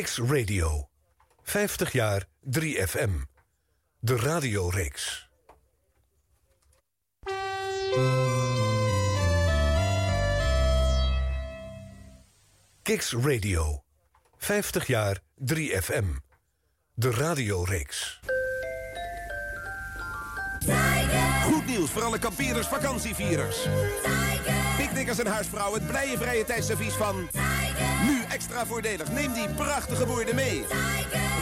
Kicks Radio. 50 jaar 3FM. De radioreeks. Kicks Radio. 50 jaar 3FM. De radioreeks. Goed nieuws voor alle kampeerders, vakantievierers. Picknickers en huisvrouwen, het blije vrije tijdsadvies van... Nu extra voordelig. Neem die prachtige woorden mee.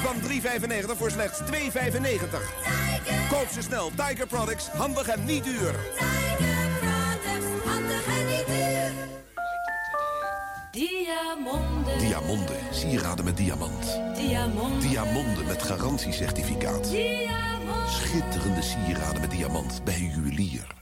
Van 3,95 voor slechts 2,95. Koop ze snel. Tiger Products. Handig en niet duur. Diamonde. Diamonde, sieraden met diamant. Diamonde. Diamonde met garantiecertificaat. Diamonde. Schitterende sieraden met diamant bij een juwelier.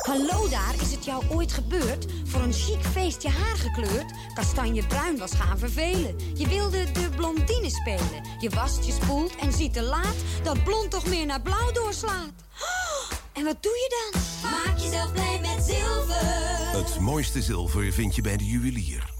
Hallo daar, is het jou ooit gebeurd? Voor een chic feest je haar gekleurd? Kastanjebruin was gaan vervelen. Je wilde de blondine spelen. Je wast, je spoelt en ziet te laat... dat blond toch meer naar blauw doorslaat. Oh, en wat doe je dan? Maak jezelf blij met zilver. Het mooiste zilver vind je bij de juwelier.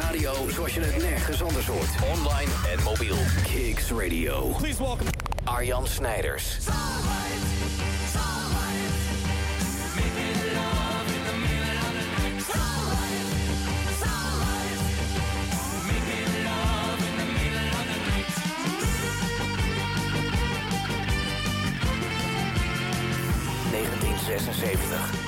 Radio zoals je het nergens anders hoort. Online en mobiel. Kicks Radio. Please welcome. Arjan Snijders. ...1976.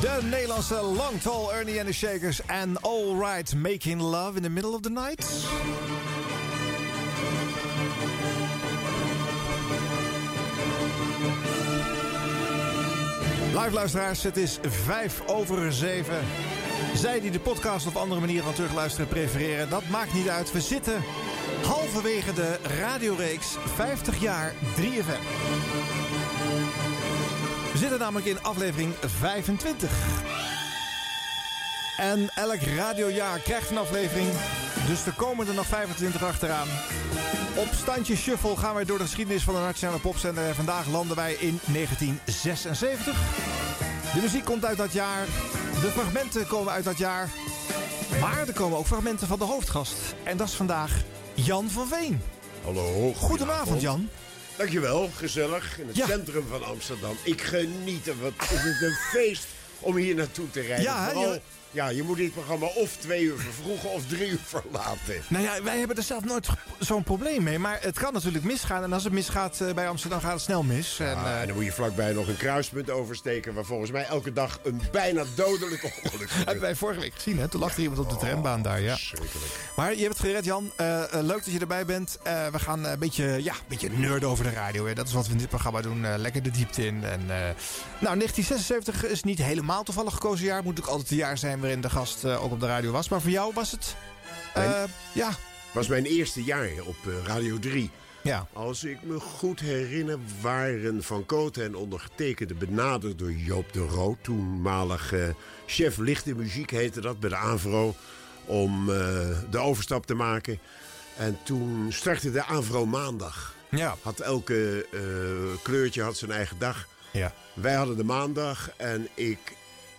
De Nederlandse Tall Ernie and the Shakers en All Right Making Love in the Middle of the Night. Live luisteraars, het is vijf over zeven. Zij die de podcast op andere manieren van terugluisteren prefereren, dat maakt niet uit. We zitten halverwege de radioreeks 50 jaar 3FM. We zitten namelijk in aflevering 25. En elk radiojaar krijgt een aflevering. Dus er komen er nog 25 achteraan. Op standje shuffle gaan wij door de geschiedenis van de Nationale Popzender. En vandaag landen wij in 1976. De muziek komt uit dat jaar. De fragmenten komen uit dat jaar. Maar er komen ook fragmenten van de hoofdgast. En dat is vandaag Jan van Veen. Hallo. Goedenavond Jan. Dankjewel, gezellig in het Ja. centrum van Amsterdam. Ik geniet er, wat is het een feest om hier naartoe te rijden. Ja, Vooral, ja, je moet dit programma of twee uur vervroegen of drie uur verlaten. Nou ja, wij hebben er zelf nooit zo'n probleem mee. Maar het kan natuurlijk misgaan. En als het misgaat eh, bij Amsterdam gaat het snel mis. En, eh, en dan moet je vlakbij nog een kruispunt oversteken... waar volgens mij elke dag een bijna dodelijk ongeluk hebben wij vorige week gezien, hè? Toen lag er iemand op de trambaan daar, ja. Maar je hebt het gered, Jan. Eh, leuk dat je erbij bent. We gaan een beetje, ja, een beetje nerden over de radio. Hè. Dat is wat we in dit programma doen. Lekker de diepte in. En, nou, 1976 is niet helemaal toevallig gekozen jaar. Moet natuurlijk altijd het jaar zijn waarin de gast eh, ook op de radio was. Maar voor jou was het... eh, Mijn- ja, was mijn eerste jaar op eh, Radio 3. ja. Als ik me goed herinner, waren Van Kooten en ondergetekende benaderd door Joop de Rood. Toenmalig chef lichte muziek heette dat bij de AVRO. Om de overstap te maken. En toen startte de AVRO maandag. Ja. Had elke kleurtje had zijn eigen dag. ja. Wij hadden de maandag en ik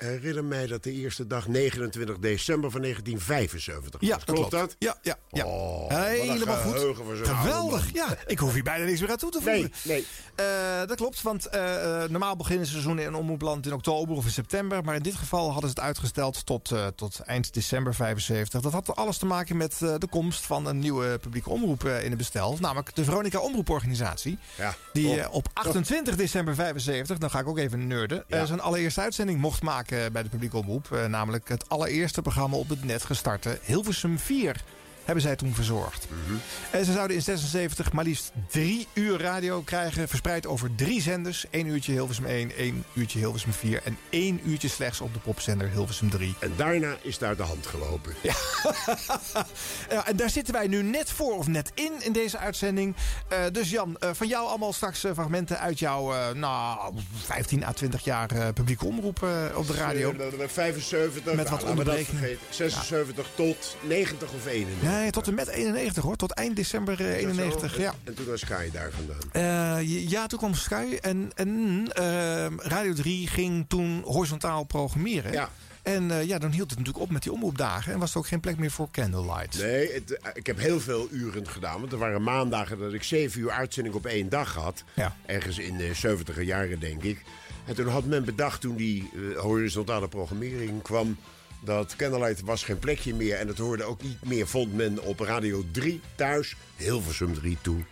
herinner mij dat de eerste dag 29 december van 1975 Ja, was. Klopt klopt. dat? Ja, ja, ja. Oh, Helemaal goed. Geweldig. Ja, ik hoef hier bijna niks meer aan toe te voegen. Nee, nee. Eh, dat klopt, want eh, eh, normaal beginnen seizoenen in Omroepland in oktober of in september. Maar in dit geval hadden ze het uitgesteld tot, tot eind december 75. Dat had alles te maken met de komst van een nieuwe publieke omroep in het bestel. Namelijk de Veronica Omroeporganisatie. Ja. Die op 28 december 75, dan ga ik ook even nerden, zijn allereerste uitzending mocht maken bij de publieke omroep. Eh, namelijk het allereerste programma op het net gestarte Hilversum 4 hebben zij toen verzorgd. En ze zouden in 76 maar liefst drie uur radio krijgen... verspreid over drie zenders. Eén uurtje Hilversum 1, één uurtje Hilversum 4... en één uurtje slechts op de popzender Hilversum 3. En daarna is daar de hand gelopen. Ja. Ja, en daar zitten wij nu net voor of net in, in deze uitzending. Eh, dus Jan, eh, van jou allemaal straks eh, fragmenten uit jouw nou, 15 à 20 jaar publieke omroep op de radio. Eh, 75, Met wat nou, laten we dat onderbreking. vergeten. 76 tot 90 of 91. Nee, tot en met 91 hoor. Tot eind december eh, 91. Zo. Ja. En toen was Sky daar vandaan. Eh, ja, toen kwam Sky en, en eh, Radio 3 ging toen horizontaal programmeren. Ja. En eh, ja, dan hield het natuurlijk op met die omroepdagen. En was er ook geen plek meer voor Candlelight. Nee, het, eh, ik heb heel veel uren gedaan. Want er waren maandagen dat ik 7 uur uitzending op één dag had. Ja. Ergens in de 70 jaren, denk ik. En toen had men bedacht, toen die eh, horizontale programmering kwam... dat Candlelight was geen plekje meer. En het hoorde ook niet meer, vond men op Radio 3 thuis. Hilversum 3 toen.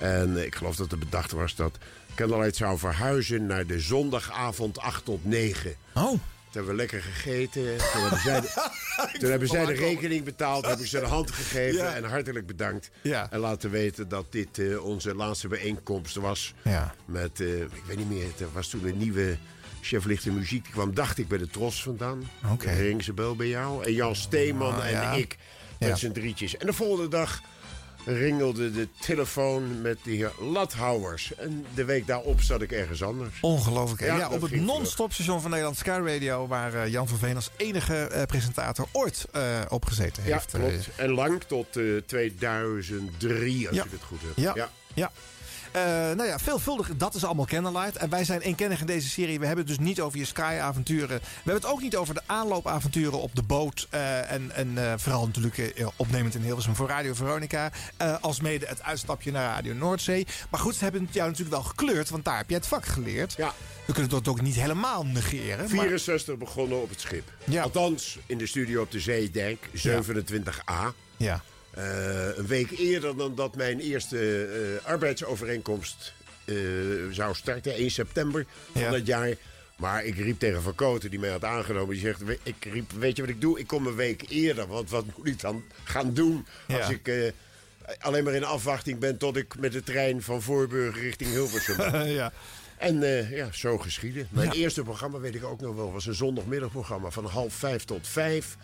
En ik geloof dat er bedacht was dat Candlelight zou verhuizen... naar de zondagavond 8 tot 9. Oh, Toen hebben we lekker gegeten. Toen hebben zij de, toen hebben zij de rekening betaald. Heb ik ze de hand gegeven. Ja. En hartelijk bedankt. Ja. En laten weten dat dit eh, onze laatste bijeenkomst was. Ja. Met, eh, ik weet niet meer, er was toen een nieuwe chef lichte muziek. Die kwam, dacht ik, bij de Tros vandaan. Oké. Ze bel bij jou. En Jan Steeman Ah, en ja. ik met Ja. z'n drietjes. En de volgende dag ringelde de telefoon met de heer Lathouwers. En de week daarop zat ik ergens anders. ongelooflijk. Ja, Ja, op het non-stop station van Nederland Sky Radio... waar eh, Jan van Veen als enige eh, presentator ooit eh opgezeten Ja, heeft. eh, klopt. En lang tot eh, 2003, als Ja. ik het goed heb. Ja. ja. Eh, nou ja, veelvuldig, dat is allemaal Candlelight. En wij zijn eenkennig in deze serie. We hebben het dus niet over je Sky-avonturen. We hebben het ook niet over de aanloopavonturen op de boot. eh, en en eh, vooral natuurlijk opnemend in Hilversum voor Radio Veronica. als mede het uitstapje naar Radio Noordzee. Maar goed, ze hebben het jou natuurlijk wel gekleurd. Want daar heb je het vak geleerd. Ja. We kunnen dat ook niet helemaal negeren. maar- 64 begonnen op het schip. Ja. Althans, in de studio op de Zeedijk, 27a. ja. Eh, een week eerder dan dat mijn eerste eh, arbeidsovereenkomst eh, zou starten, 1 september van Ja. dat jaar. Maar ik riep tegen Van Koten, die mij had aangenomen. Die zegt, "We- ik riep, weet je wat ik doe? Ik kom een week eerder. Want wat moet ik dan gaan doen als Ja. ik alleen maar in afwachting ben... tot ik met de trein van Voorburg richting Hilversum ja. En ja, zo geschieden. Mijn Ja. eerste programma, weet ik ook nog wel, was een zondagmiddagprogramma van half vijf tot vijf.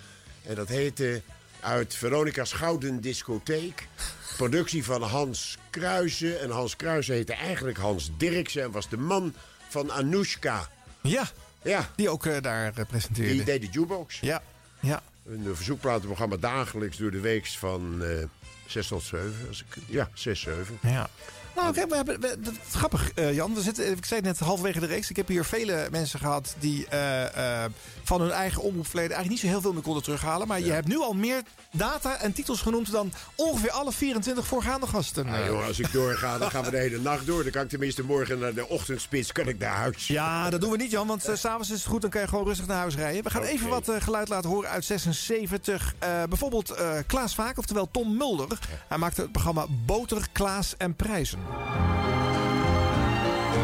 En dat heette uit Veronica's Gouden Discotheek. Productie van Hans Kruijsen. En Hans Kruijsen heette eigenlijk Hans Dirksen en was de man van Anoushka. ja, Ja, die ook eh, daar eh, presenteerde. die deed de jukebox. Ja, ja. Een verzoekplatenprogramma dagelijks door de week van eh 6 tot 7. Als ik, ja, 6, 7. Ja. Nou, kijk, we hebben, we- dat is grappig, eh, Jan. We zitten, ik zei het net halverwege de reeks. Ik heb hier vele mensen gehad die eh, eh, van hun eigen omroepverleden eigenlijk niet zo heel veel meer konden terughalen. Maar je hebt nu al meer data en titels genoemd dan ongeveer alle 24 voorgaande gasten. Nou, joh, als ik doorga, dan gaan we de hele nacht door. Dan kan ik tenminste morgen naar de ochtendspits kan ik naar huis. ja, dat doen we niet, Jan, want s s'avonds is het goed. Dan kan je gewoon rustig naar huis rijden. We gaan Oké. even wat geluid laten horen uit 76. Eh, bijvoorbeeld Klaas Vaak, oftewel Tom Mulder. Hij maakte het programma Boter, Klaas en Prijzen.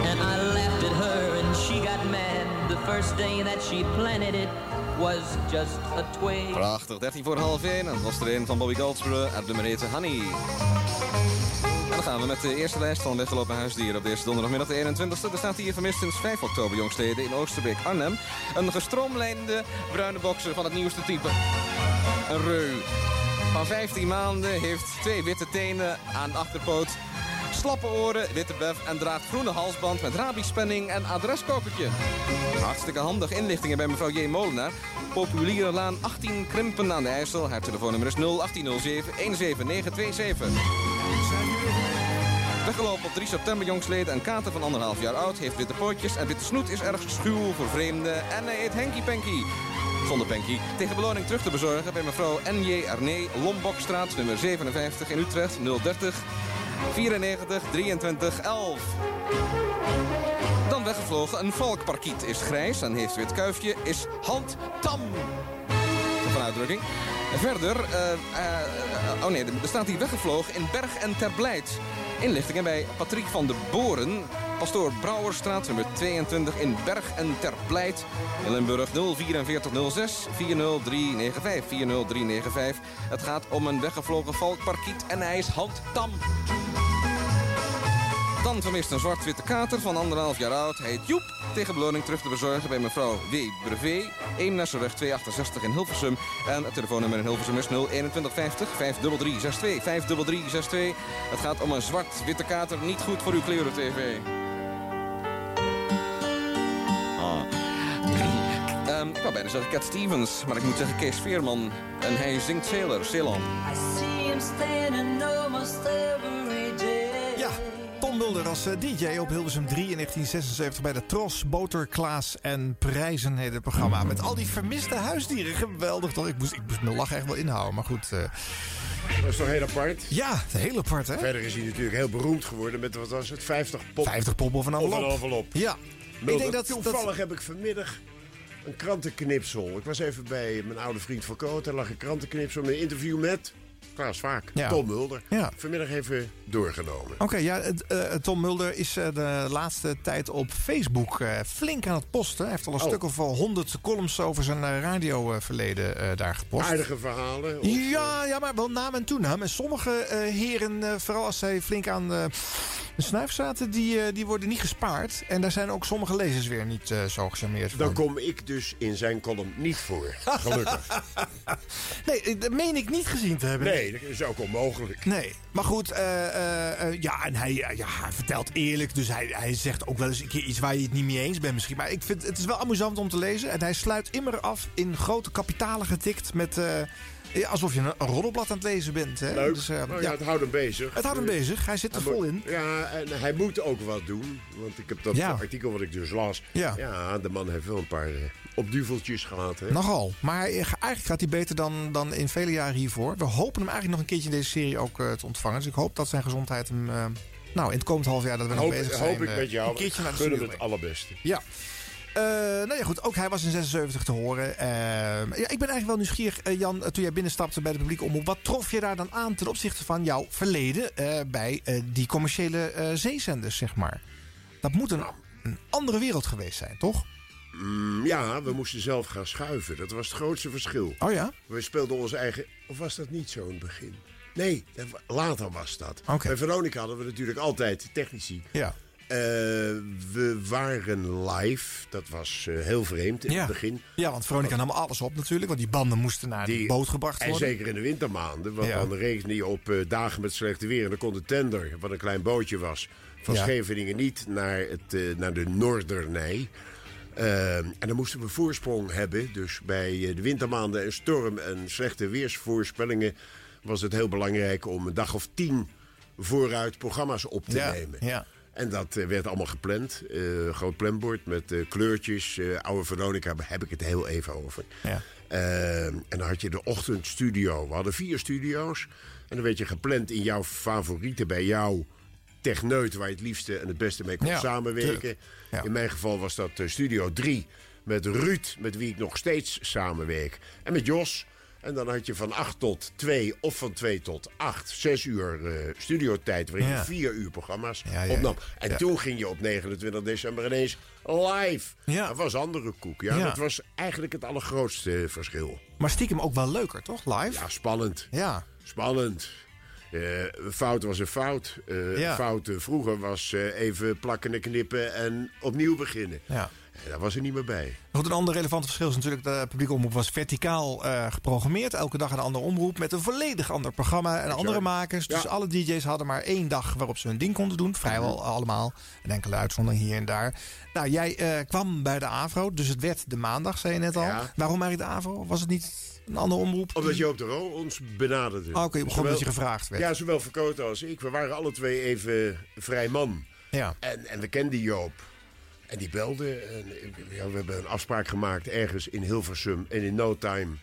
And I her and she got mad. The first day that she planted it was just a. Prachtig, 13 voor half 1. En dat was er een van Bobby Goldsboro uit nummer Honey. En dan gaan we met de eerste lijst van weggelopen huisdieren op deze donderdagmiddag de 21ste. Er staat hier vermist sinds 5 oktober jongsleden in Oosterbeek Arnhem. Een gestroomlijnde bruine bokser van het nieuwste type. Een reu. Van 15 maanden heeft twee witte tenen aan de achterpoot. Slappe oren, witte bef en draagt groene halsband met rabiespenning en adreskopertje. Hartstikke handig inlichtingen bij mevrouw J. Molenaar. Populiere Laan 18 Krimpen aan de IJssel. Haar telefoonnummer is 01807 17927. Weggelopen op 3 september jongsleden. Een kater van anderhalf jaar oud. Heeft witte pootjes en witte snoet is erg schuw voor vreemden. En hij heet Henky Panky. Zonder Panky. Tegen beloning terug te bezorgen bij mevrouw N.J. Arné. Lombokstraat nummer 57 in Utrecht 030 94 23 11. Dan weggevlogen. Een valkparkiet is grijs en heeft wit kuifje. Is handtam. Van uitdrukking. Verder, eh, eh, oh nee, er staat hier weggevlogen in Berg en Terblijd. Inlichtingen bij Patrick van de Boren. Pastoor Brouwerstraat, nummer 22 in Berg en Ter Pleit. In Limburg 04406 40395 40395. Het gaat om een weggevlogen valkparkiet en hij is handtam. Dan vermist een zwart-witte kater van anderhalf jaar oud. Heet Joep. Tegen beloning terug te bezorgen bij mevrouw W. Brevé. Eemnesserweg 268 in Hilversum. En het telefoonnummer in Hilversum is 02150 53362 53362. Het gaat om een zwart-witte kater. Niet goed voor uw kleuren-tv. Ah. Wou bijna zeggen Cat Stevens, maar ik moet zeggen Kees Veerman. En hij zingt Sailor, Ceylon. I see him standing almost every day. Ja, Tom Mulder als eh, DJ op Hilversum 3 in 1976 bij de Tros, Boter, Klaas en Prijzen heette het programma. Met al die vermiste huisdieren. Geweldig toch? Ik moest, ik moest mijn lach echt wel inhouden, maar goed. eh, Dat is toch heel apart? ja, heel apart hè? Verder is hij natuurlijk heel beroemd geworden met, wat was het, 50 pop 50 pop of een of een envelop. Ja. Ik denk dat, dat Toevallig heb ik vanmiddag een krantenknipsel. Ik was even bij mijn oude vriend Van Koot. Er lag een krantenknipsel met een interview met Klaas Vaak, Ja. Tom Mulder. Ja. Vanmiddag even doorgenomen. Oké, ja, het, eh, Tom Mulder is eh, de laatste tijd op Facebook eh, flink aan het posten. Hij heeft al een Oh. stuk of wel honderd columns over zijn eh, radioverleden eh, daar gepost. Aardige verhalen. of, Ja, ja, maar wel naam en toenaam. En sommige eh, heren, eh, vooral als zij flink aan eh, de snuif zaten, die, eh, die worden niet gespaard. En daar zijn ook sommige lezers weer niet eh, zo gecharmeerd van. Dan kom ik dus in zijn column niet voor. Gelukkig. Nee, eh, dat meen ik niet gezien te hebben. Nee, dat is ook onmogelijk. Nee, maar goed, eh, eh, eh, ja, en hij, ja, hij vertelt eerlijk. Dus hij, hij zegt ook wel eens een keer iets waar je het niet mee eens bent misschien. Maar ik vind het is wel amusant om te lezen. En hij sluit immer af in grote kapitalen getikt met... ja, alsof je een, roddelblad aan het lezen bent. Hè? Leuk. Dus, Nou ja, ja, het houdt hem bezig. het houdt hem bezig. Hij zit er Hij vol in. Ja, en hij moet ook wat doen. Want ik heb dat Ja. artikel wat ik dus las. Ja. de man heeft wel een paar eh, opduveltjes gehad. Hè? Nogal. Maar eigenlijk gaat hij beter dan, dan in vele jaren hiervoor. We hopen hem eigenlijk nog een keertje in deze serie ook eh, te ontvangen. Dus ik hoop dat zijn gezondheid hem... eh, nou, in het komend half jaar dat we nog hoop, bezig zijn. hoop ik eh, met jou. Een keertje naar de studio het allerbeste. Ja. Eh, nou ja, goed. Ook hij was in 76 te horen. Ja, ik ben eigenlijk wel nieuwsgierig, Jan, toen jij binnenstapte bij de publieke omroep. Wat trof je daar dan aan ten opzichte van jouw verleden bij die commerciële zeezenders, zeg maar? Dat moet een, een andere wereld geweest zijn, toch? Mm, ja, we moesten zelf gaan schuiven. Dat was het grootste verschil. Oh ja? We speelden onze eigen... Of was dat niet zo in het begin? Nee, later was dat. Oké. Bij Veronica hadden we natuurlijk altijd technici. Ja. Eh, we waren live. Dat was eh, heel vreemd in ja. het begin. Ja, want Veronica nam alles op natuurlijk. Want die banden moesten naar de Die- boot gebracht En worden. zeker in de wintermaanden. Want Ja. dan regende je op eh, dagen met slechte weer. En dan kon de tender, wat een klein bootje was... van Ja. Scheveningen niet naar, het, naar de Noordernij. Eh, en dan moesten we voorsprong hebben. Dus bij eh, de wintermaanden en storm en slechte weersvoorspellingen... was het heel belangrijk om een dag of tien vooruit programma's op te Ja, nemen. ja. En dat eh, werd allemaal gepland. Eh, groot planbord met kleurtjes. Oude Veronica heb ik het heel even over. Ja. Eh, en dan had je de ochtendstudio. We hadden vier studio's. En dan werd je gepland in jouw favoriete, bij jouw techneut... waar je het liefste en het beste mee kon Ja, samenwerken. Ja. In mijn geval was dat eh, Studio 3 met Ruud... met wie ik nog steeds samenwerk. En met Jos... En dan had je van 8 tot 2 of van 2 tot 8, 6 uur eh studiotijd... waarin Ja. je 4 uur programma's Ja, ja, opnam. En toen ging je op 29 december ineens live. Ja. Dat was andere koek. Ja, Ja. Dat was eigenlijk het allergrootste verschil. Maar stiekem ook wel leuker, toch? Live? Ja, spannend. Ja. Spannend. Eh, fout was een fout. Eh, Ja. Een fout eh, vroeger was eh, even plakken en knippen en opnieuw beginnen. ja. En daar was er niet meer bij. Goed, een ander relevant verschil is natuurlijk... de publieke omroep was verticaal eh, geprogrammeerd. Elke dag een andere omroep met een volledig ander programma en andere makers. Dus Ja. alle DJ's hadden maar één dag waarop ze hun ding konden doen. Vrijwel allemaal. Een enkele uitzondering hier en daar. Nou, jij eh, kwam bij de AVRO, dus het werd de maandag, zei je net al. Ja. Waarom eigenlijk de AVRO? Was het niet een andere omroep? Omdat Joop de Roo ons benaderde. Oh, Oké, Zowel- omdat je gevraagd werd. Ja, zowel Verkoten als ik. We waren alle twee even vrij man. Ja. En, en we kenden Joop. En die belde. En, ja, we hebben een afspraak gemaakt ergens in Hilversum. En in no time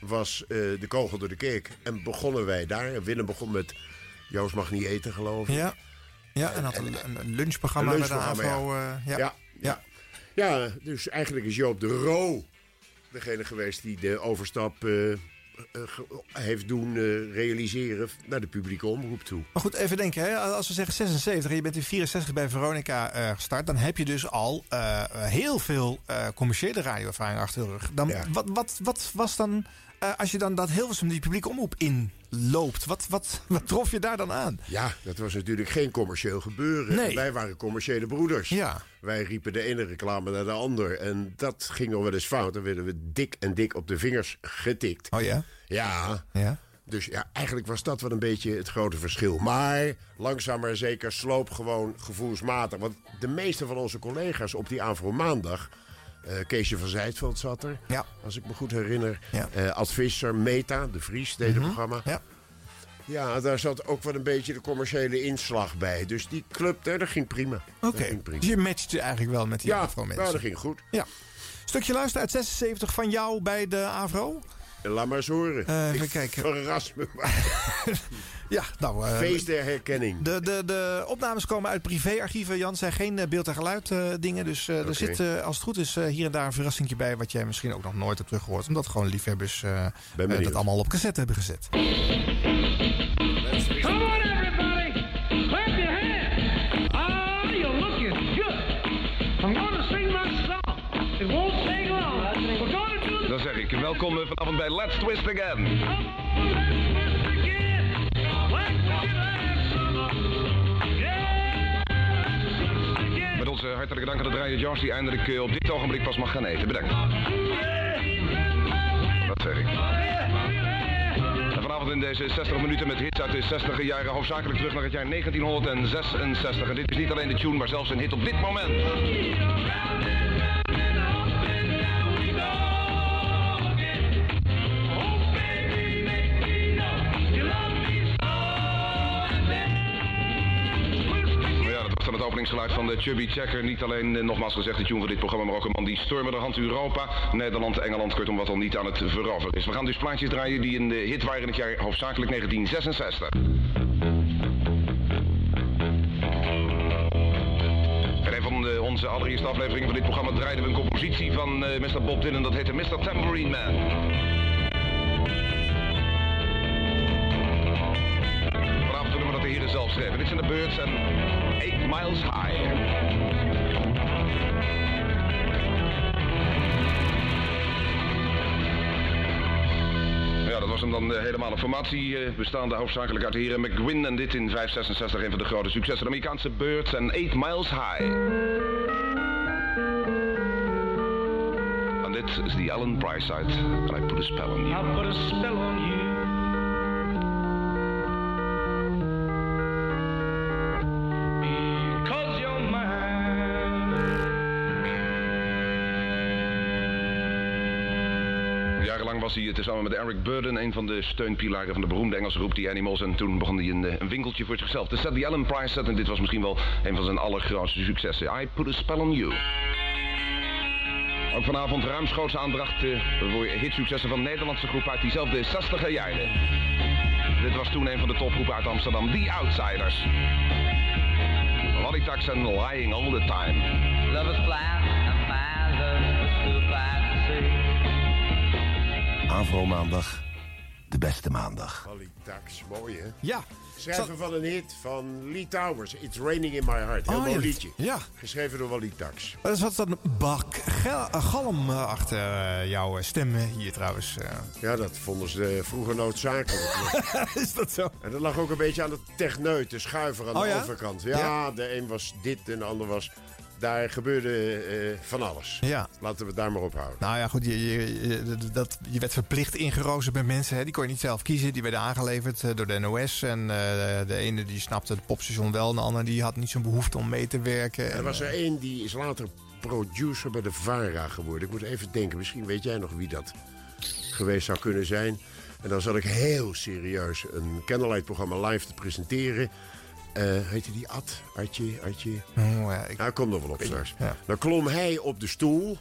was eh, de kogel door de kerk. En begonnen wij daar. En Willem begon met... Joost mag niet eten, geloof ik. Ja, ja en had een, een- een lunchprogramma Een bij de AVRO. eh, ja. Ja. Ja. Ja, dus eigenlijk is Joop de Roo degene geweest die de overstap eh, heeft doen eh, realiseren naar de publieke omroep toe. Maar goed, even denken. Hè? Als we zeggen 76 en je bent in 64 bij Veronica eh, gestart... dan heb je dus al eh, heel veel eh, commerciële radioervaring achter de rug. Dan, Ja. wat, wat, wat was dan, eh, als je dan dat Hilversum die publieke omroep inloopt... Wat, wat, wat trof je daar dan aan? Ja, dat was natuurlijk geen commercieel gebeuren. Nee. Wij waren commerciële broeders. Ja. Wij riepen de ene reclame naar de ander. En dat ging nog wel eens fout. Dan werden we dik en dik op de vingers getikt. Oh ja? Ja. Ja. Dus ja, eigenlijk was dat wel een beetje het grote verschil. Maar langzaam maar zeker sloop gewoon gevoelsmatig. Want de meeste van onze collega's op die Avro Maandag... eh, Keesje van Zijtveld zat er, Ja. als ik me goed herinner. Ja. Eh, Meta, de Vries, deed het programma. Ja. Ja, daar zat ook wel een beetje de commerciële inslag bij. Dus die club, daar, dat ging prima. Oké, prima. dus je matchte eigenlijk wel met die Ja, Afro-mensen. nou, dat ging goed. Ja. Stukje luisteren uit 76 van jou bij de Avro. Laat maar eens horen. Eh, even Ik kijken. Verras me maar. Ja, nou... eh, Feest der herkenning. De, de, de opnames komen uit privéarchieven. Jan zijn geen eh, beeld en geluid eh, dingen. Dus eh, er zit, eh, als het goed is, eh, hier en daar een verrassingje bij. Wat jij misschien ook nog nooit hebt teruggehoord. Omdat gewoon liefhebbers dat allemaal op cassette hebben gezet. Come on, everybody! Clap your hands! Ah, you're looking good! I'm gonna sing my song. It won't take long. We're gonna do the... Dan zeg ik welkom vanavond bij Let's Twist Again. Come Met onze hartelijke dank aan de draaien Jars die eindelijk eh, op dit ogenblik pas mag gaan eten. Bedankt. Dat zeg ik. En vanavond in deze 60 minuten met hits uit de 60 jaren hoofdzakelijk terug naar het jaar 1966. En dit is niet alleen de tune, maar zelfs een hit op dit moment. Dan het openingsgeluid van de Chubby Checker. Niet alleen, eh, nogmaals gezegd, de tune van dit programma, maar ook een man die stormen de hand Europa, Nederland, Engeland, kortom wat al niet aan het veroveren is. We gaan dus plaatjes draaien die een de hit waren in het jaar hoofdzakelijk 1966. En een van de, onze allereerste afleveringen van dit programma draaiden we een compositie van eh, Mr. Bob Dylan. Dat heette Mr. Tambourine Man. Vanavond doen we dat de heren zelf schrijven. Dit zijn de Birds en 8 Miles High. Ja, dat was hem dan eh, helemaal een formatie eh, bestaande hoofdzakelijk uit de heren McGuinn en dit in 566 een van de grote successen. De Amerikaanse Birds en 8 Miles High. En dit is die Alan Price uit. And I put a spell on you. I put a spell on you. Was hij eh, tezamen met Eric Burden een van de steunpilaren van de beroemde Engelse groep The Animals. En toen begon hij een, eh, een winkeltje voor zichzelf. De set die Alan Price set en dit was misschien wel een van zijn allergrootste successen. I Put a Spell on You. Ook vanavond ruimschoots aandacht eh, voor hitsuccessen van Nederlandse groep uit diezelfde 60er jaren. Dit was toen een van de topgroepen uit Amsterdam, The Outsiders. Lolly Tax en Lying All the Time. Love is blind and my love is. Avro maandag, de beste maandag. Wally Tax, mooi hè? Ja. Schrijver van een hit van Lee Towers. It's Raining in My Heart. Heel Oh, mooi ja. liedje. Ja. Geschreven door Wally Tax. Er zat een bak gel- galm eh, achter eh, jouw eh, stem hier trouwens. Ja, dat vonden ze vroeger noodzakelijk. is dat zo? En dat lag ook een beetje aan de techneut, de schuiver aan Oh de ja? overkant. Ja, Ja? de een was dit en de ander was... Daar gebeurde eh, van alles. Ja. Laten we het daar maar op houden. Nou ja, goed, je, je, je- dat, je werd verplicht ingerozen bij mensen. Hè. Die kon je niet zelf kiezen. Die werden aangeleverd eh, door de NOS. En eh, de ene die snapte het popstation wel. En de ander die had niet zo'n behoefte om mee te werken. Er was er één die is later producer bij de VARA geworden. Ik moet even denken, misschien weet jij nog wie dat geweest zou kunnen zijn. En dan zat ik heel serieus een Candlelight-programma live te presenteren. Eh heette die Ad? Adje? Adje? Oh, ja, ik, Nou, kom er wel op straks. Ja. Dan klom hij op de stoel,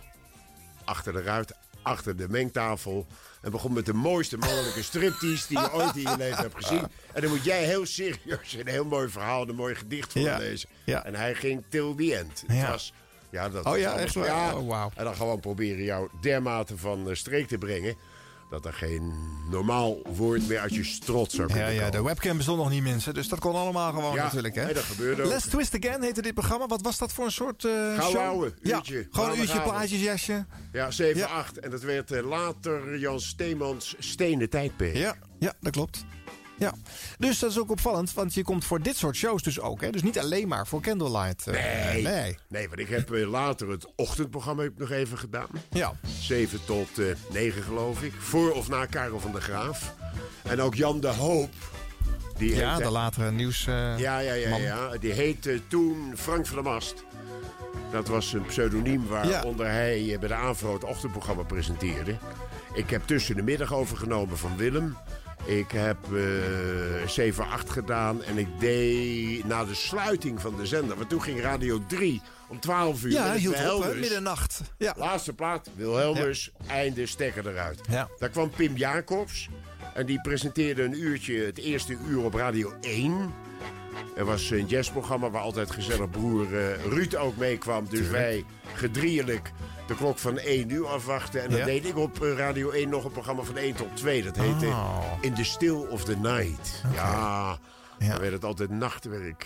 achter de ruit, achter de mengtafel... en begon met de mooiste mannelijke striptease die je ooit in je leven hebt gezien. En dan moet jij heel serieus een heel mooi verhaal, een mooi gedicht Ja. voorlezen. Ja. En hij ging till the end. Het Ja. was... Ja, dat Oh ja, echt waar? Ja. Oh, wauw. En dan gewoon proberen jou dermate van streek te brengen. Dat er geen normaal woord meer uit je strot zou Ja, kunnen ja, komen. de webcam bestond nog niet, mensen. Dus dat kon allemaal gewoon Ja, natuurlijk, hè? nee, dat gebeurde ook. Let's Twist Again heette dit programma. Wat was dat voor een soort eh Gauw show? ouwe, ja, uurtje, gewoon een uurtje plaatjesjasje. Ja, 7, 8. En dat werd eh, later Jan Steemans Stenen Tijdperk. Ja, ja, dat klopt. Ja, dus dat is ook opvallend, want je komt voor dit soort shows dus ook. Hè? Dus niet alleen maar voor Candlelight. eh, Nee. nee. Nee, want ik heb eh, later het ochtendprogramma heb ik nog even gedaan. Ja. 7 tot eh 9 geloof ik. Voor of na Karel van der Graaf. En ook Jan de Hoop. Die Ja, de latere nieuws. ja, ja, ja, man. ja. Die heette toen Frank van der Mast. Dat was een pseudoniem waaronder hij bij de AVRO het ochtendprogramma presenteerde. Ik heb tussen de middag overgenomen van Willem. Ik heb eh 7-8 gedaan en ik deed na de sluiting van de zender. Want toen ging Radio 3 om 12 uur. Ja, hield op, hè, Wilhelmus. middernacht. Ja. Laatste plaat, Wilhelmus, einde, stekker eruit. Ja. Daar kwam Pim Jacobs. En die presenteerde een uurtje, het eerste uur op Radio 1. Er was een jazzprogramma waar altijd gezellig broer eh, Ruud ook meekwam. Dus wij gedrieelijk de klok van 1 uur afwachten. En dan Ja. deed ik op eh, Radio 1 nog een programma van 1 tot 2. Dat heette Oh. In the Still of the Night. Ja, dan werd het altijd nachtwerk.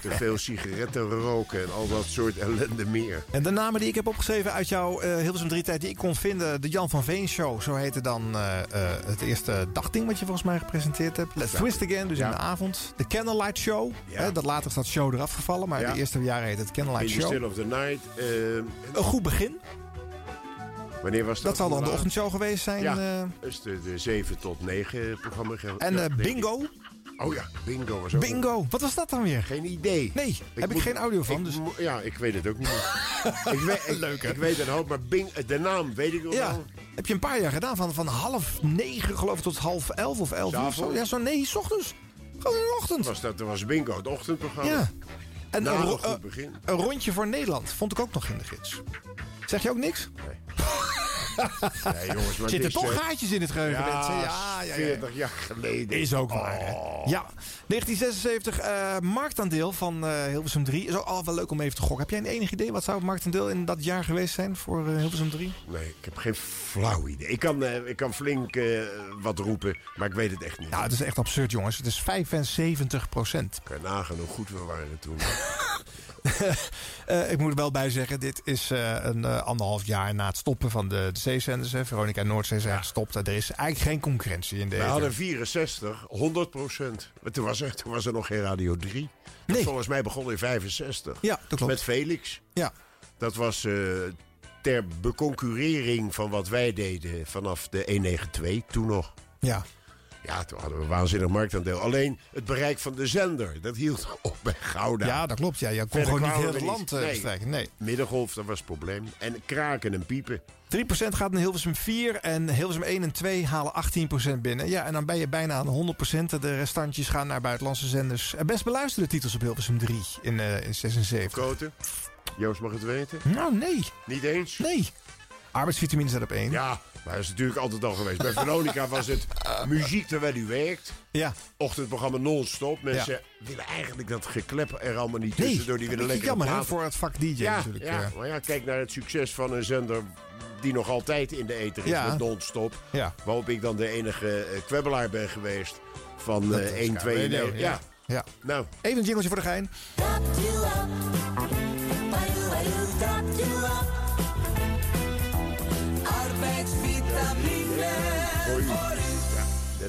Te veel sigaretten roken en al dat soort ellende meer. En de namen die ik heb opgeschreven uit jouw eh Hilversum 3 tijd die ik kon vinden. De Jan van Veen Show, zo heette dan eh, eh, het eerste dagding wat je volgens mij gepresenteerd hebt. Let's Ja. Twist Again, dus Ja. in de avond. De Candlelight Show. Ja. Hè, dat later is dat show eraf gevallen, maar Ja. de eerste jaren heette het Candlelight In the Show. Still of the Night. Een goed begin. wanneer was dat? Dat zal dan de ochtendshow geweest zijn. Ja, dus de, de 7 tot 9 programma. en ja. Bingo. Oh ja, bingo was ook. Bingo. Wat was dat dan weer? Geen idee. Nee, heb ik geen audio van. ik Dus... ja, ik weet het ook niet meer. ik, weet, Leuk, hè? ik weet een hoop, maar bing, de naam weet ik nog Ja, wel. heb je een paar jaar gedaan. Van, van half negen geloof ik tot half elf of elf uur. zo. Ja, zo nee, s ochtends. Gewoon in de ochtend. Was dat, dat was bingo, het ochtendprogramma. Ja. En een, ro- een goed eh, een rondje voor Nederland vond ik ook nog in de gids. Zeg je ook niks? Nee, jongens, maar Zitten toch gaatjes in het geheugen, ja, mensen? Ja, ja, ja. 40 jaar geleden. Is ook waar, hè? Oh. Ja, 1976, eh, marktaandeel van eh, Hilversum 3. Is ook al wel leuk om even te gokken. Heb jij een enig idee wat zou het marktaandeel in dat jaar geweest zijn voor eh, Hilversum 3? Nee, ik heb geen flauw idee. Ik kan, eh, ik kan flink wat roepen, maar ik weet het echt niet. Nou, het is echt absurd, jongens. Het is 75 procent. Kan je nagaan hoe goed we waren toen. Eh, ik moet er wel bij zeggen, dit is eh, een eh, anderhalf jaar na het stoppen van de, de zeezenders. hè. Veronica en Noordzee zijn gestopt. Er is eigenlijk geen concurrentie in We deze. hadden 64, 100 procent. Toen, was er- toen was er nog geen Radio 3. Dat Nee. Volgens mij begon in 65. Ja, dat klopt. Met Felix. Ja. Dat was ter beconcurrering van wat wij deden vanaf de 192, toen nog. Ja. Ja, toen hadden we een waanzinnig marktaandeel. Alleen het bereik van de zender, dat hield op bij Gouda. Ja, dat klopt. Ja, je kon Verder gewoon niet heel het land eh, Nee. Nee. Middengolf, dat was het probleem. En kraken en piepen. 3% gaat naar Hilversum 4 en Hilversum 1 en 2 halen 18% binnen. Ja, en dan ben je bijna aan de 100%. De restantjes gaan naar buitenlandse zenders. En best beluisterde titels op Hilversum 3 in, eh in 76. Koten, Joost mag het weten. Nou, nee. Niet eens? Nee. Arbeidsvitamine staat op 1. Ja, maar dat is natuurlijk altijd al geweest. Bij Veronica was het muziek terwijl u werkt. Ja. Ochtendprogramma non-stop. Mensen willen eigenlijk dat geklep er allemaal niet Nee, tussendoor. Die willen lekker jammer hè, voor het vak DJ ja, natuurlijk. Ja, eh. maar ja, kijk naar het succes van een zender die nog altijd in de ether is Ja. met non-stop. Ja. Waarop ik dan de enige eh, kwebbelaar ben geweest van Dat eh is 1, 2 KWD, ja. ja. ja. Nou, Even een jingletje voor de gein.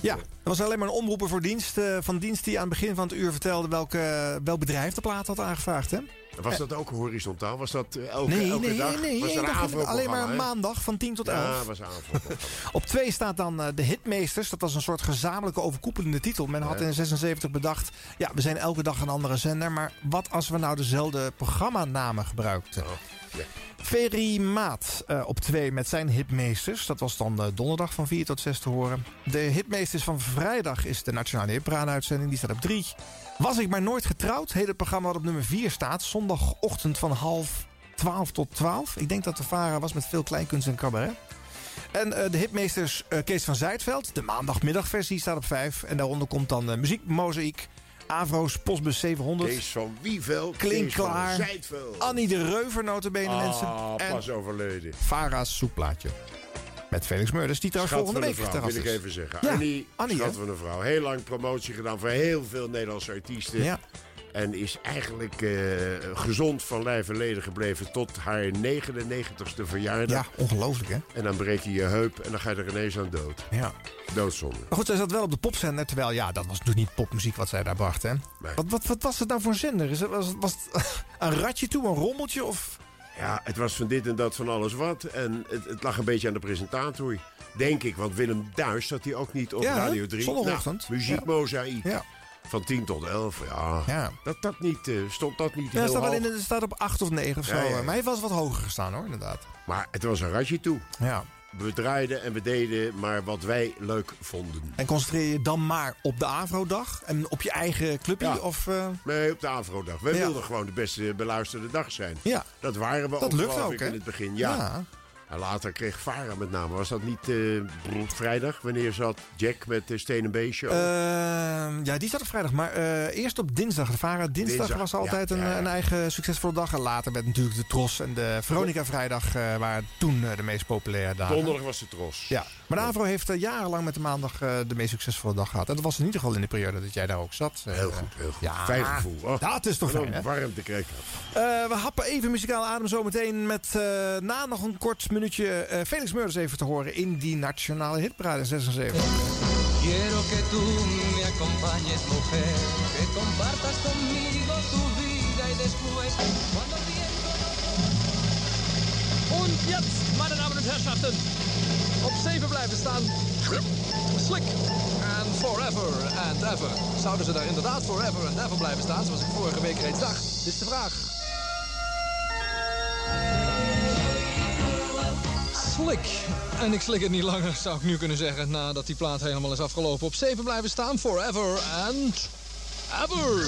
Ja, dat, was alleen maar een omroeper voor dienst. eh, van dienst die aan het begin van het uur vertelde welke, welk bedrijf de plaat had aangevraagd. Hè? Was dat ook horizontaal? Was dat eh, elke, Nee, elke nee, dag? nee. was dag in- alleen maar maandag van 10 tot 11. Ja, was. Op 2 staat dan eh, de Hitmeesters. Dat was een soort gezamenlijke overkoepelende titel. Men had in 76 bedacht... ja, we zijn elke dag een andere zender... maar wat als we nou dezelfde programmanamen gebruikten? Oh, ja. Ferry Maat eh, op 2 met zijn Hitmeesters. Dat was dan donderdag van 4 tot 6 te horen. De Hitmeesters van vrijdag is de Nationale Hitparade-uitzending. Die staat op 3. Was ik maar nooit getrouwd? Het programma wat op nummer 4 staat. Zondagochtend van half 12 tot 12. Ik denk dat de Vara was met veel kleinkunst en cabaret. En eh, de hitmeesters eh, Kees van Zijtveld. De maandagmiddagversie staat op 5. En daaronder komt dan eh, muziek Mozaïek. Avro's Postbus 700. Kees van Wievel, Klink Kees van klaar. Zijtveld. Annie de Reuver notabene Ah, mensen. En pas overleden. Vara's soepplaatje. Met Felix Meurders, die trouwens Schat volgende week vrouw, wil ik even zeggen. Ja, Annie, Annie, schat van een vrouw. Heel lang promotie gedaan voor heel veel Nederlandse artiesten. Ja. En is eigenlijk eh, gezond van lijf en leden gebleven tot haar 99ste verjaardag. Ja, ongelooflijk hè? En dan breek je je heup en dan ga je er ineens aan dood. Ja. Doodzonde. Maar goed, zij zat wel op de popzender, terwijl ja, dat was natuurlijk niet popmuziek wat zij daar bracht, hè? Wat, wat, wat was het nou voor een zender? Was, het- was het een ratje toe, een rommeltje of... Ja, het was van dit en dat van alles wat. En het, het lag een beetje aan de presentator. Denk ik, want Willem Duis zat hij ook niet op Ja? Radio 3. Zondagochtend. Nou, muziek Ja. Van 10 tot 11, ja. Ja. Dat, dat niet, eh, stond dat niet Ja, heel staat, wel hoog. in, staat op 8 of 9 of zo. Ja, ja, ja. Maar hij was wat hoger gestaan hoor, inderdaad. Maar het was een ratje toe. Ja. We draaiden en we deden maar wat wij leuk vonden. En concentreer je dan maar op de Avro-dag en op je eigen clubje? Ja. Of, eh, Nee, op de Avro-dag. Wij Ja. wilden gewoon de beste beluisterde dag zijn. Ja. Dat waren we Dat ook, lukt ook, in het begin. Ja. En later kreeg Vara met name. Was dat niet brrr, vrijdag? Wanneer zat Jack met de Steen en Beestje? Ehm, ja, die zat op vrijdag. Maar eh, eerst op dinsdag. De Vara dinsdag, Dinsdag, was altijd ja, een, ja, een eigen succesvolle dag. En later werd natuurlijk de Tros en de Veronica vrijdag... eh, waren toen de meest populaire dagen. Donderdag was de Tros. Ja, maar de Avro heeft jarenlang met de maandag de meest succesvolle dag gehad. En dat was in ieder geval in de periode dat jij daar ook zat. Heel goed, heel goed. Ja, Fijn gevoel. Oh, dat is toch fijn, warmte kreeg dat. We happen even muzikaal adem zometeen met na nog een kort minuutje eh, Felix Meurders even te horen in die nationale hitparade in 76. Quiero que tú me acompañes, mujer, que compartas conmigo tu vida y después, cuando Und jetzt, meine Damen und Herrschaften, op 7 blijven staan. Slick. And forever and ever. Zouden ze daar inderdaad forever and ever blijven staan, zoals ik vorige week reeds dacht? Is de vraag. Slick. En ik slik het niet langer, zou ik nu kunnen zeggen, nadat die plaat helemaal is afgelopen. Op 7 blijven staan, forever and ever.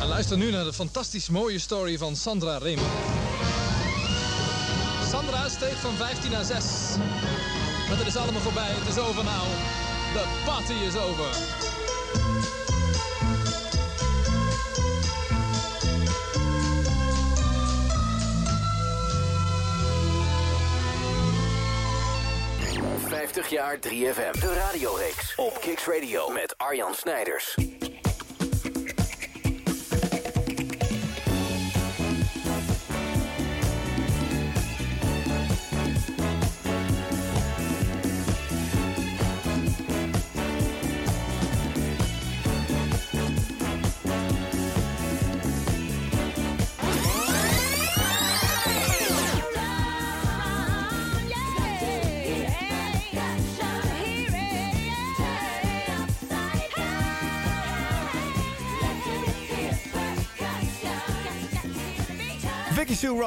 En luister nu naar de fantastisch mooie story van Sandra Reem. Sandra steekt van 15 naar 6. Maar het is allemaal voorbij, het is over nou. De party is over. 50 jaar 3FM. De radioreeks op Kicks Radio met Arjan Snijders.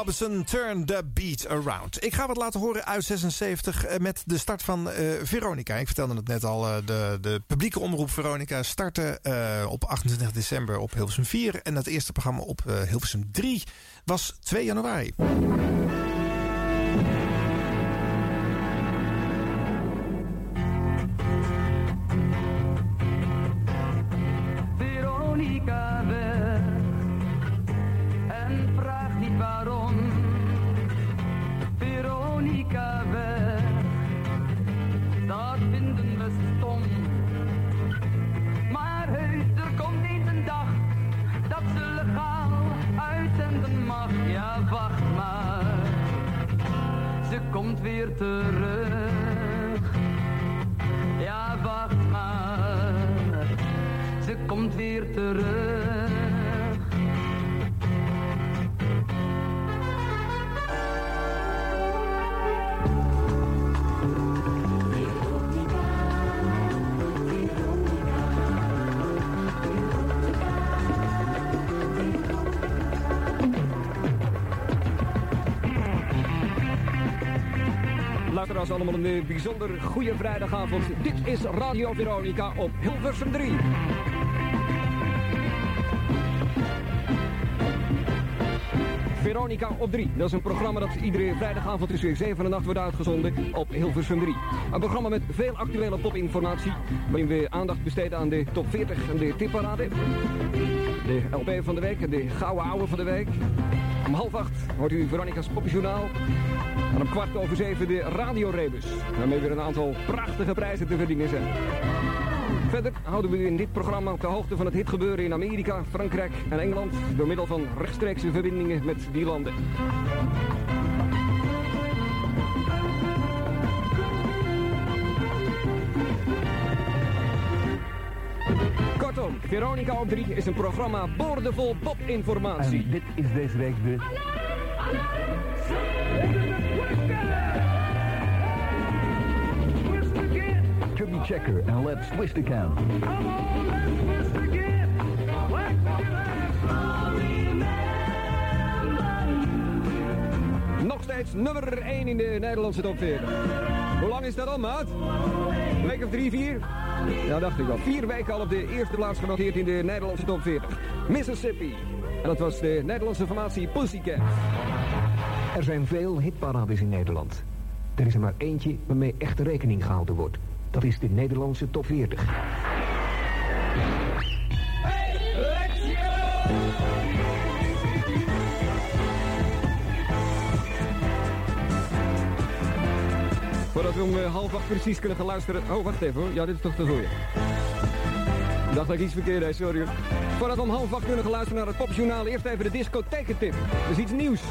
Robinson, Turn the Beat Around. Ik ga wat laten horen uit 76 eh, met de start van eh, Veronica. Ik vertelde het net al, eh, de, de publieke omroep Veronica startte op 28 december op Hilversum 4. En het eerste programma op Hilversum 3 was 2 januari. Komt weer terug. Ja, wacht maar ze komt weer terug. Allemaal een eh, bijzonder goede vrijdagavond. Dit is Radio Veronica op Hilversum 3. Veronica op 3. Dat is een programma dat iedere vrijdagavond tussen 7 en 8 wordt uitgezonden op Hilversum 3. Een programma met veel actuele popinformatie. Waarin we aandacht besteden aan de top 40 en de tipparade. De de LP van de week en de gouden ouwe van de week. Om half acht hoort u Veronica's Popjournaal. En om kwart over zeven de Radio Rebus. Waarmee weer een aantal prachtige prijzen te verdienen zijn. Verder houden we u in dit programma op de hoogte van het hitgebeuren in Amerika, Frankrijk en Engeland. Door middel van rechtstreekse verbindingen met die landen. Veronica op 3 is een programma boordevol popinformatie. En dit is deze week de... Chubby Checker en Let's Twist Again. Nog steeds nummer 1 in de Nederlandse top 40. Hoe lang is dat al, maat? Een week of drie, vier? Ja, dacht ik al. Vier weken al op de eerste plaats genoteerd in de Nederlandse top 40. Mississippi. En dat was de Nederlandse formatie Pussycat. Er zijn veel hitparades in Nederland. Er is er maar eentje waarmee echt rekening gehouden wordt. Dat is de Nederlandse top 40. Voordat we om eh, half acht precies kunnen gaan luisteren. Oh, wacht even hoor. Ja, dit is toch te goeie. Ik dacht dat ik iets verkeerd deed, sorry. Voordat we om half acht kunnen gaan luisteren naar het popjournaal. Eerst even de discothekentip. Is iets nieuws.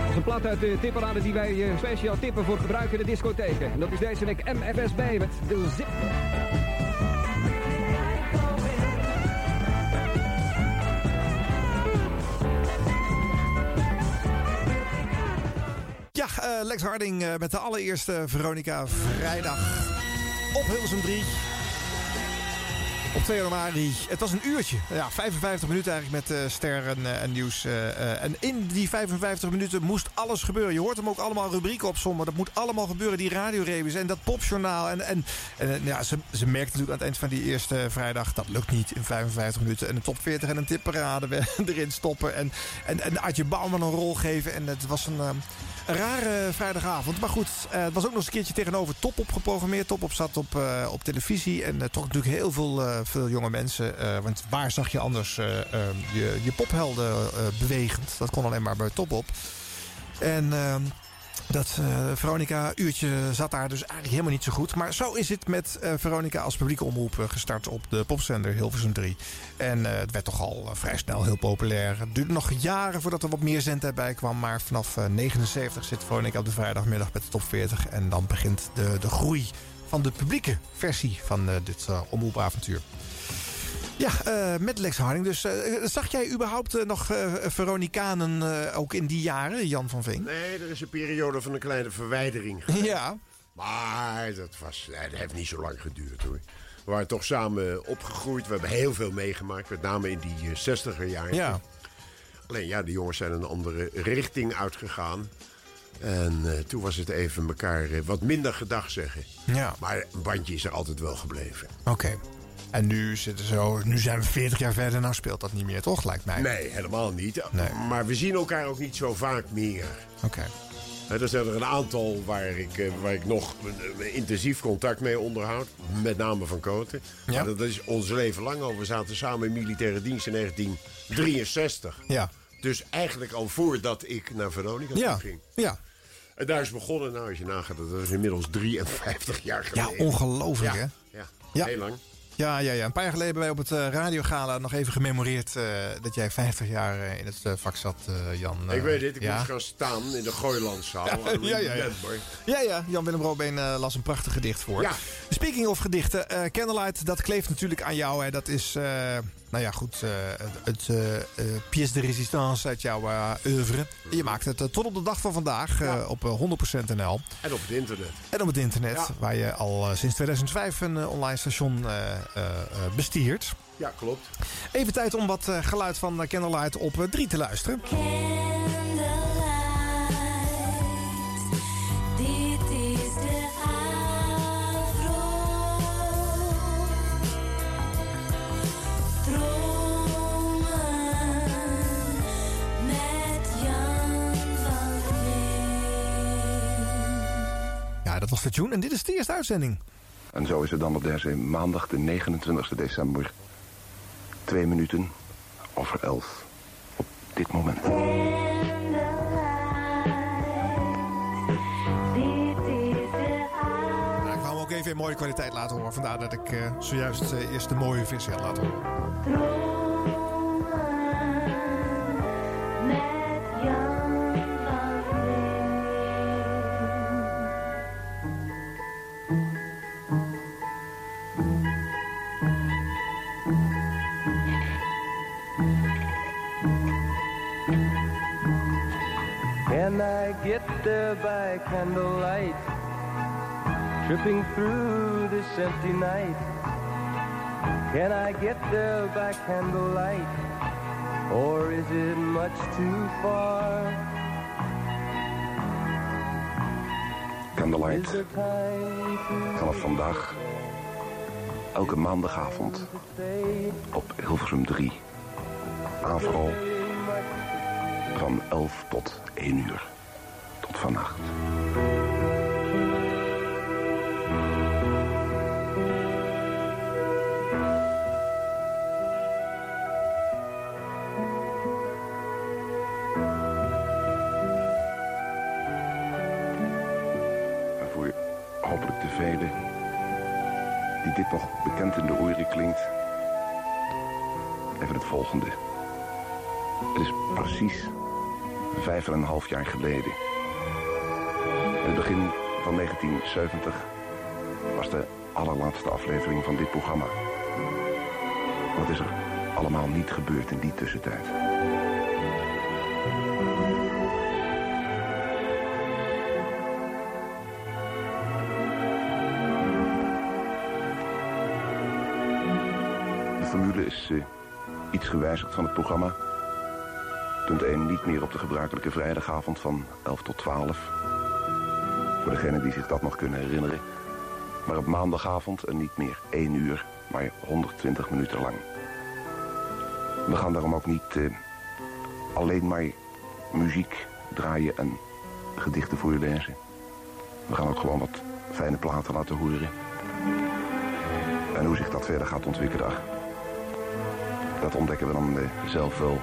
Dat is een plaat uit de tipparade die wij eh, speciaal tippen voor gebruik in de discotheken. En dat is deze week MFSB met de Zip. Eh, Lex Harding eh, met de allereerste Veronica vrijdag op Hilversum 3. Op 2 januari. Het was een uurtje. Ja, 55 minuten eigenlijk met uh, ster en, nieuws. En in die 55 minuten moest alles gebeuren. Je hoort hem ook allemaal rubrieken opzommen. Dat moet allemaal gebeuren. Die radiorebus en dat popjournaal. En, en, en ja, ze, ze merkte natuurlijk aan het eind van die eerste vrijdag... dat lukt niet in 55 minuten. En een top 40 en een tipparade erin stoppen. En, en, en Adje Bouwman een rol geven. En het was een... Een rare vrijdagavond. Maar goed, uh, het was ook nog eens een keertje tegenover Top op geprogrammeerd. Top op zat op, uh, op televisie. En uh, toch natuurlijk heel veel, veel jonge mensen. want waar zag je anders je, je pophelden bewegend? Dat kon alleen maar bij Top op. En ehm, dat uh, Veronica uurtje zat daar dus eigenlijk helemaal niet zo goed. Maar zo is het met uh, Veronica als publieke omroep uh, gestart op de popzender Hilversum 3. En het werd toch al vrij snel heel populair. Het duurde nog jaren voordat er wat meer zendtijd bij kwam. Maar vanaf 79 zit Veronica op de vrijdagmiddag met de top 40. En dan begint de, de groei van de publieke versie van dit omroepavontuur. Ja, uh, met Lex Harding. Dus uh, zag jij überhaupt uh, nog Veronicanen ook in die jaren, Jan van Veen? Nee, er is een periode van een kleine verwijdering geweest. Ja. Maar dat, was, dat heeft niet zo lang geduurd hoor. We waren toch samen opgegroeid. We hebben heel veel meegemaakt. Met name in die 60er jaren. Ja. Alleen ja, de jongens zijn een andere richting uitgegaan. En uh, toen was het even elkaar uh, wat minder gedag zeggen. Ja. Maar een bandje is er altijd wel gebleven. Oké. Okay. En nu, zitten zo, nu zijn we 40 jaar verder, nou speelt dat niet meer, toch? Lijkt mij. Nee, helemaal niet. Nee. Maar we zien elkaar ook niet zo vaak meer. Oké. Okay. Er zijn er een aantal waar ik, waar ik nog intensief contact mee onderhoud. Met name van Koten. Ja. Dat is ons leven lang al. We zaten samen in militaire dienst in 1963. Ja. Dus eigenlijk al voordat ik naar Veronica ja. ging. Ja. En daar is begonnen, nou als je nagaat, dat is inmiddels 53 jaar geleden. Ja, ongelooflijk ja. hè? Ja. Ja. heel lang. Ja, ja, ja. Een paar jaar geleden hebben wij op het uh, radiogala nog even gememoreerd... Uh, dat jij 50 jaar uh, in het vak zat, Jan. ik weet het, ik ja. moest gaan staan in de Gooilandzaal. ja, ja, ja. ja, ja. Jan-Willem Robeen las een prachtig gedicht voor. Ja. Speaking of gedichten, Candlelight, dat kleeft natuurlijk aan jou. Hè. Dat is, nou ja, goed, het pièce de résistance uit jouw oeuvre. Je maakt het tot op de dag van vandaag Ja. op 100% NL. En op het internet. En op het internet, Ja. waar je al eh, sinds 2005 een eh, online station eh, eh, eh, bestiert. Ja, klopt. Even tijd om wat eh, geluid van eh, Candlelight op 3 te luisteren. Tune. En dit is de eerste uitzending. En zo is het dan op deze maandag, de 29 december Twee minuten over elf op dit moment. Nou, ik wou hem ook even in mooie kwaliteit laten horen. Vandaar dat ik eh, zojuist eh, eerst de mooie versie had laten horen. There by candlelight? Tripping through this empty night. Can I get there by candlelight? Or is it much too far? Candlelight vanaf vandaag elke maandagavond op Hilversum 3. Avro van 11 tot 1 uur. Vannacht. Hopelijk de velen die dit nog bekend in de oren klinkt, even het volgende. Het is precies vijf en een half jaar geleden. 1970 was de allerlaatste aflevering van dit programma. Wat is er allemaal niet gebeurd in die tussentijd? De formule is eh, iets gewijzigd van het programma. Punt 1 niet meer op de gebruikelijke vrijdagavond van 11 tot 12. Voor degenen die zich dat nog kunnen herinneren. Maar op maandagavond en niet meer 1 uur, maar 120 minuten lang. We gaan daarom ook niet eh, alleen maar muziek draaien en gedichten voorlezen. We gaan ook gewoon wat fijne platen laten horen. En hoe zich dat verder gaat ontwikkelen, dat ontdekken we dan eh, zelf wel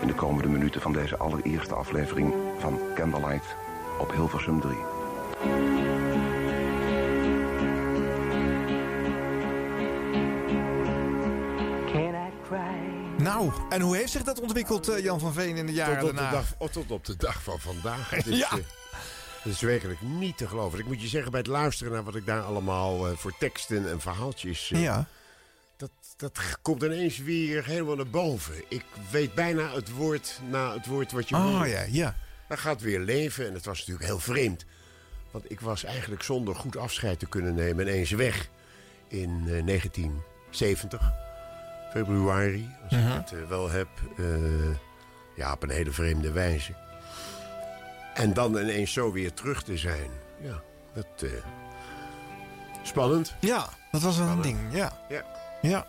in de komende minuten van deze allereerste aflevering van Candlelight op Hilversum 3. Can I cry? Nou, en hoe heeft zich dat ontwikkeld, eh, Jan van Veen, in de jaren Tot op, de daarna? dag, oh, tot op de dag van vandaag. Het is, Ja. eh, het is werkelijk niet te geloven. Ik moet je zeggen, bij het luisteren naar wat ik daar allemaal eh, voor teksten en verhaaltjes... eh, Ja. Dat, dat komt ineens weer helemaal naar boven. Ik weet bijna het woord na het woord wat je Oh hoort. ja, ja. Dat gaat weer leven en het was natuurlijk heel vreemd. Want ik was eigenlijk zonder goed afscheid te kunnen nemen ineens weg in eh, 1970. Februari, als Mhm. ik het eh, wel heb. eh, ja, op een hele vreemde wijze. En dan ineens zo weer terug te zijn. Ja, dat... eh, spannend. Ja, dat was een ding, ja. Ja. Ja.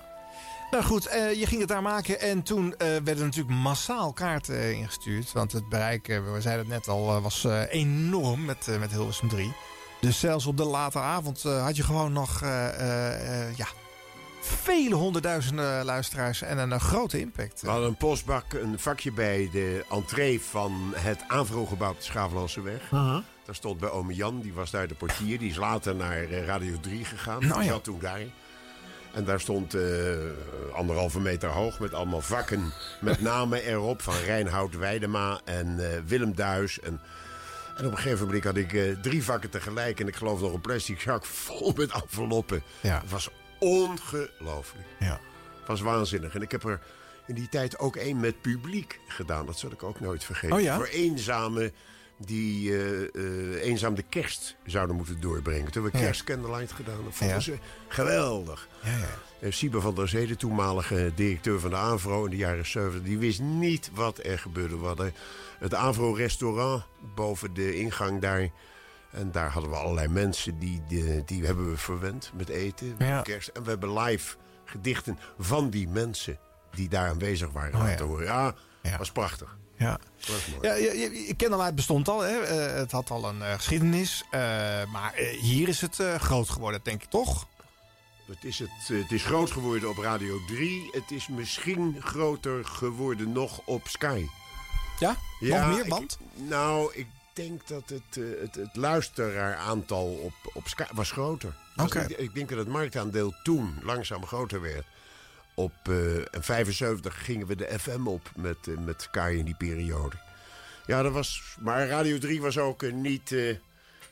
Nou goed, eh, je ging het daar maken en toen eh, werden er natuurlijk massaal kaarten eh, ingestuurd. Want het bereik, we zeiden het net al, was eh, enorm met, eh, met Hilversum 3. Dus zelfs op de late avond eh, had je gewoon nog eh, eh, eh, ja, vele honderdduizenden luisteraars en een grote impact. We hadden een postbak, een vakje bij de entree van het Avro-gebouw op de Schaaflandseweg. Daar stond bij ome Jan, die was daar de portier. Die is later naar Radio 3 gegaan. Nou die ja. zat toen daar. En daar stond eh, anderhalve meter hoog met allemaal vakken met namen erop. Van Reinhoud Weidema en eh, Willem Duis. En, en op een gegeven moment had ik eh, drie vakken tegelijk. En ik geloof nog een plastic zak vol met enveloppen. Ja. Het was ongelooflijk. Ja. Het was waanzinnig. En ik heb er in die tijd ook één met publiek gedaan. Dat zal ik ook nooit vergeten. Oh ja? Voor eenzamen die eh, eh, eenzaam de kerst zouden moeten doorbrengen. Toen hebben we Ja. kerstcandlelight gedaan. Dat vonden Ja. ze geweldig. Ja, ja. Siebe van der Zee, de toenmalige directeur van de AVRO in de jaren 70... die wist niet wat er gebeurde. We hadden het AVRO-restaurant boven de ingang daar... En daar hadden we allerlei mensen die, die, die hebben we verwend met eten, met kerst. En we hebben live gedichten van die mensen die daar aanwezig waren Oh, laten horen. Ja, Ja. was prachtig. Ja. Ja, je Candlelight bestond al, hè? Eh, het had al een eh, geschiedenis. eh, maar hier is het groot geworden, denk ik toch? Het is, het, het is groot geworden op Radio 3. Het is misschien groter geworden nog op Sky. Ja? Nog meer, want? Ik, nou, ik denk dat het, het, het luisteraaraantal op, op Sky was groter. Was. Ik, ik denk dat het marktaandeel toen langzaam groter werd. Op eh, en 75 gingen we de FM op met, eh, met Sky in die periode. Ja, dat was... Maar Radio 3 was ook eh, niet eh,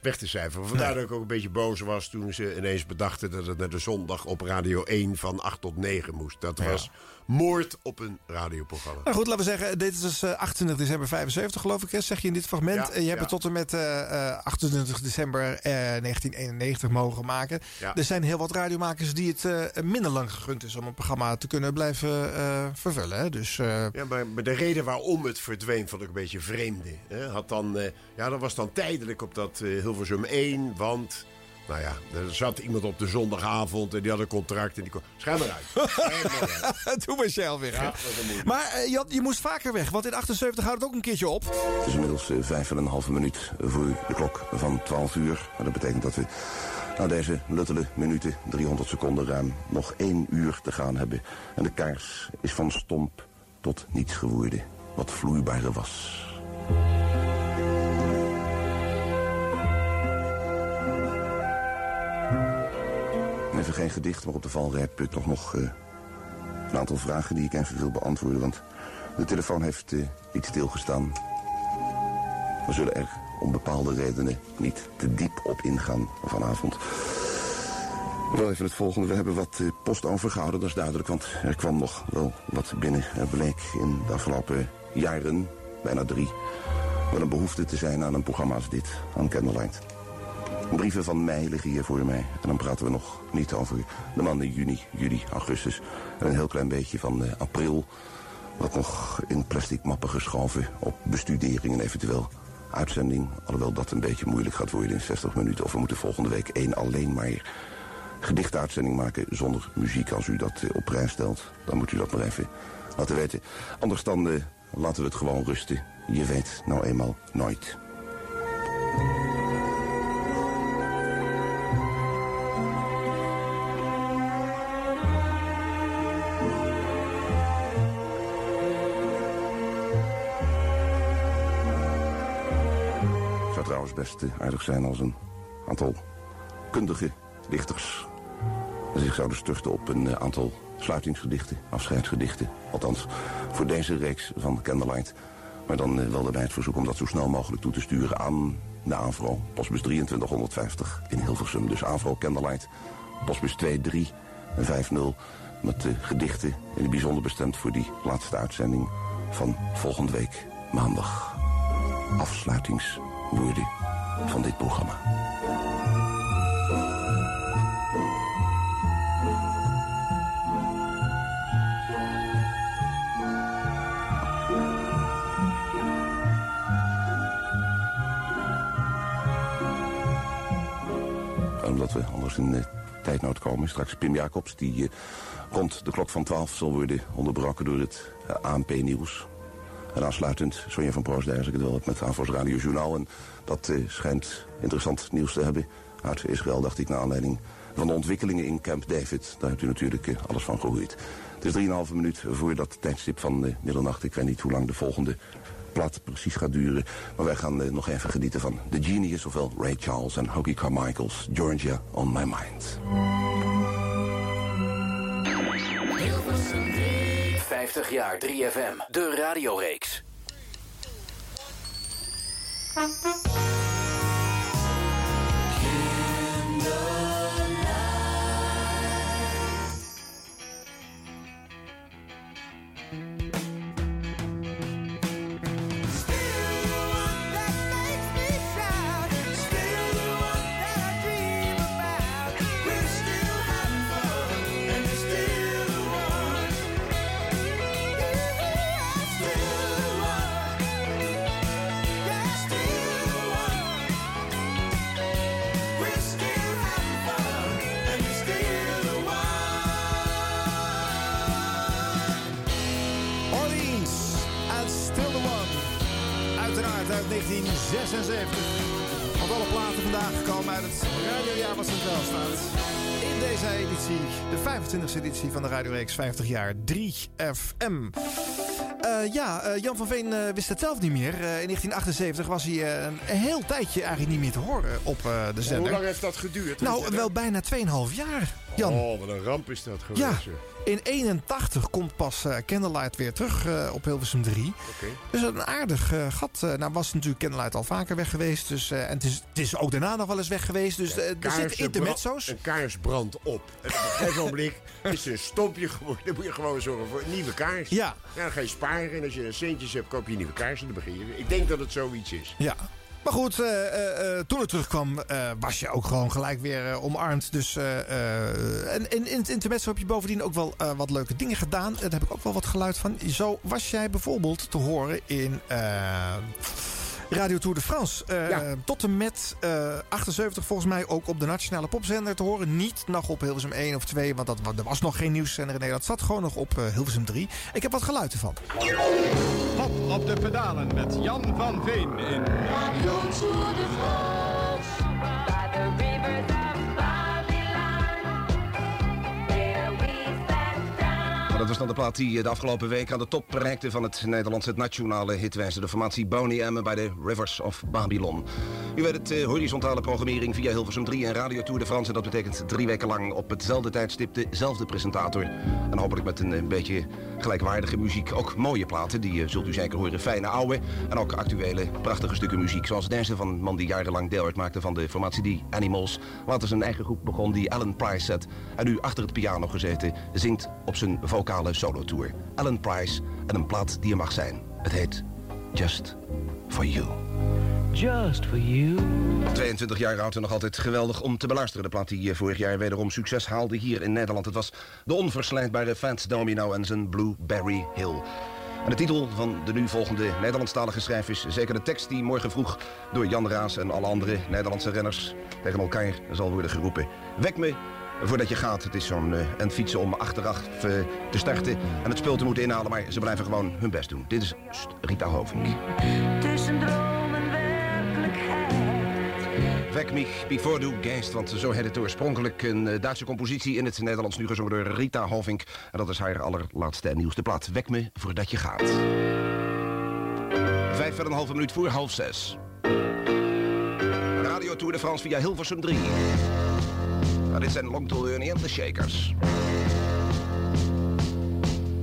weg te cijferen. Vandaar dat ik ook een beetje boos was toen ze ineens bedachten... dat het naar de zondag op Radio 1 van 8 tot 9 moest. Dat was moord op een radioprogramma. Nou goed, laten we zeggen, dit is dus eh, 28 december 75 geloof ik, hè, zeg je in dit fragment. Ja, En je hebt het tot en met eh, eh, 28 december eh, 1991 mogen maken. Er zijn heel wat radiomakers die het eh, minder lang gegund is om een programma te kunnen blijven eh, vervullen. Hè. Dus eh, Ja, maar, maar de reden waarom het verdween vond ik een beetje vreemde. Hè? Had dan, eh, ja, dat was dan tijdelijk op dat eh, Hilversum 1, want... Nou ja, er zat iemand op de zondagavond en die had een contract en die kon... Schijn maar uit. Uit. Toen was. Ja. Maar eh, je, had- je moest vaker weg, want in 78 houdt het ook een keertje op. Het is inmiddels eh, vijf en een halve minuut voor de klok van 12 uur. En dat betekent dat we na deze luttele minuten, 300 seconden ruim, nog één uur te gaan hebben. En de kaars is van stomp tot niets geworden, wat vloeibare was. Even geen gedicht, maar op de valrijp toch nog eh, een aantal vragen die ik even wil beantwoorden. Want de telefoon heeft eh, iets stilgestaan. We zullen er om bepaalde redenen niet te diep op ingaan vanavond. Wel even het volgende. We hebben wat eh, post overgehouden, dat is duidelijk. Want er kwam nog wel wat binnen. Er bleek in de afgelopen jaren, bijna drie... wel een behoefte te zijn aan een programma als dit, aan Candlelight. Brieven van mei liggen hier voor mij. En dan praten we nog niet over de maanden juni, juli, augustus. En een heel klein beetje van eh, april. Wat nog in plastic mappen geschoven op bestudering en eventueel uitzending. Alhoewel dat een beetje moeilijk gaat worden in 60 minuten. Of we moeten volgende week één alleen maar gedichtuitzending maken zonder muziek. Als u dat eh, op prijs stelt, dan moet u dat maar even laten weten. Anders dan eh, laten we het gewoon rusten. Je weet nou eenmaal nooit. Best aardig zijn als een aantal kundige dichters zich zouden storten op een eh, aantal sluitingsgedichten, afscheidsgedichten. Althans, voor deze reeks van Candlelight. Maar dan eh, wel daarbij het verzoek om dat zo snel mogelijk toe te sturen aan de AVRO. Postbus 2350 in Hilversum. Dus AVRO Candlelight, postbus 2350 met eh, gedichten in het bijzonder bestemd voor die laatste uitzending van volgende week maandag. Afsluitingswoorden van dit programma. Omdat we anders in de tijdnood komen. Straks Pim Jacobs, die eh, rond de klok van 12 zal worden onderbroken door het eh, ANP-nieuws. En aansluitend Sonja van als ik het wel met ANVOS Radio Journaal. En dat eh, schijnt interessant nieuws te hebben. Uit Israël, dacht ik, naar aanleiding van de ontwikkelingen in Camp David. Daar hebt u natuurlijk eh, alles van gehoord. Het is 3,5 minuut voor dat tijdstip van eh, middernacht. Ik weet niet hoe lang de volgende plaat precies gaat duren. Maar wij gaan eh, nog even genieten van The Genius, ofwel Ray Charles en Hoagie Carmichael's Georgia on My Mind. 50 jaar 3FM, de radioreeks. 1976. Want alle platen vandaag komen uit het radiojaar wat centraal staat. deze editie, de 25e editie van de Radio Reeks 50 jaar 3FM. Eh, ja, eh, Jan van Veen eh, wist het zelf niet meer. Eh, in 1978 was hij eh, een heel tijdje eigenlijk niet meer te horen op eh, de zender. Hoe lang heeft dat geduurd? Nou, wel bijna 2,5 jaar, Jan. Oh, wat een ramp is dat geweest. Ja. In 81 komt pas eh, Candlelight weer terug eh, op Hilversum 3. Oké. Dus een aardig eh, gat. Nou was natuurlijk Candlelight al vaker weg geweest. Dus, en het is, het is ook daarna nog wel eens weg geweest. Dus er zitten intermezzo's. Een kaars brandt op. En op een gegeven ogenblik is een stopje geworden. Dan moet je gewoon zorgen voor een nieuwe kaars. Ja. dan ga je sparen. En als je centjes hebt, koop je nieuwe kaarsen. Dan begin je. Ik denk dat het zoiets is. Ja. Maar goed, eh, eh, eh, toen het terugkwam, was je ook gewoon gelijk weer omarmd. Dus, en, in het intermezzo heb je bovendien ook wel wat leuke dingen gedaan. Daar heb ik ook wel wat geluid van. Zo was jij bijvoorbeeld te horen in Radio Tour de France. Eh, Tot en met eh, 78 volgens mij ook op de Nationale Popzender te horen. Niet nog op Hilversum 1 of 2, want dat, er was nog geen nieuwszender in Nederland. Het zat gewoon nog op eh, Hilversum 3. Ik heb wat geluid ervan. Hop op de pedalen met Jan van Veen in Radio Tour de France. Dat was dan de plaat die eh, de afgelopen week aan de top bereikte van het Nederlandse nationale hitwijze. De formatie Boney M bij de Rivers of Babylon. U weet het, eh, horizontale programmering via Hilversum 3 en Radio Tour de France. Dat betekent drie weken lang op hetzelfde tijdstip dezelfde presentator. En hopelijk met een, eh, beetje gelijkwaardige muziek. Ook mooie platen, die zult u zeker horen. Fijne oude en ook actuele prachtige stukken muziek. Zoals deze van een man die jarenlang deel uitmaakte van de formatie die Animals. Later zijn eigen groep begon, die Alan Price zet. En nu achter het piano gezeten, zingt op zijn solotour. Alan Price en een plaat die er mag zijn. Het heet Just For You. Just for you. 22 jaar oud en nog altijd geweldig om te beluisteren. De plaat die eh, vorig jaar wederom succes haalde hier in Nederland. Het was de onverslijtbare Fats Domino en zijn Blueberry Hill. En de titel van de nu volgende Nederlandstalige schrijf is zeker de tekst die morgen vroeg door Jan Raas en alle andere Nederlandse renners tegen elkaar zal worden geroepen. Wek me voordat je gaat. Het is zo'n eh, een fietsen om achteraf eh, te starten en het spul te moeten inhalen, maar ze blijven gewoon hun best doen. Dit is St, Rita Hovink. Tussen droom en werkelijkheid. Wek mich bevor du gehst, want zo heet het oorspronkelijk een eh, Duitse compositie in het Nederlands nu gezongen door Rita Hovink. En dat is haar allerlaatste en nieuwste plaat. Wek me voordat je gaat. Vijf en een halve minuut voor half zes. Radio Tour de France via Hilversum 3. Nou, dit zijn Long Ernie en de Shakers.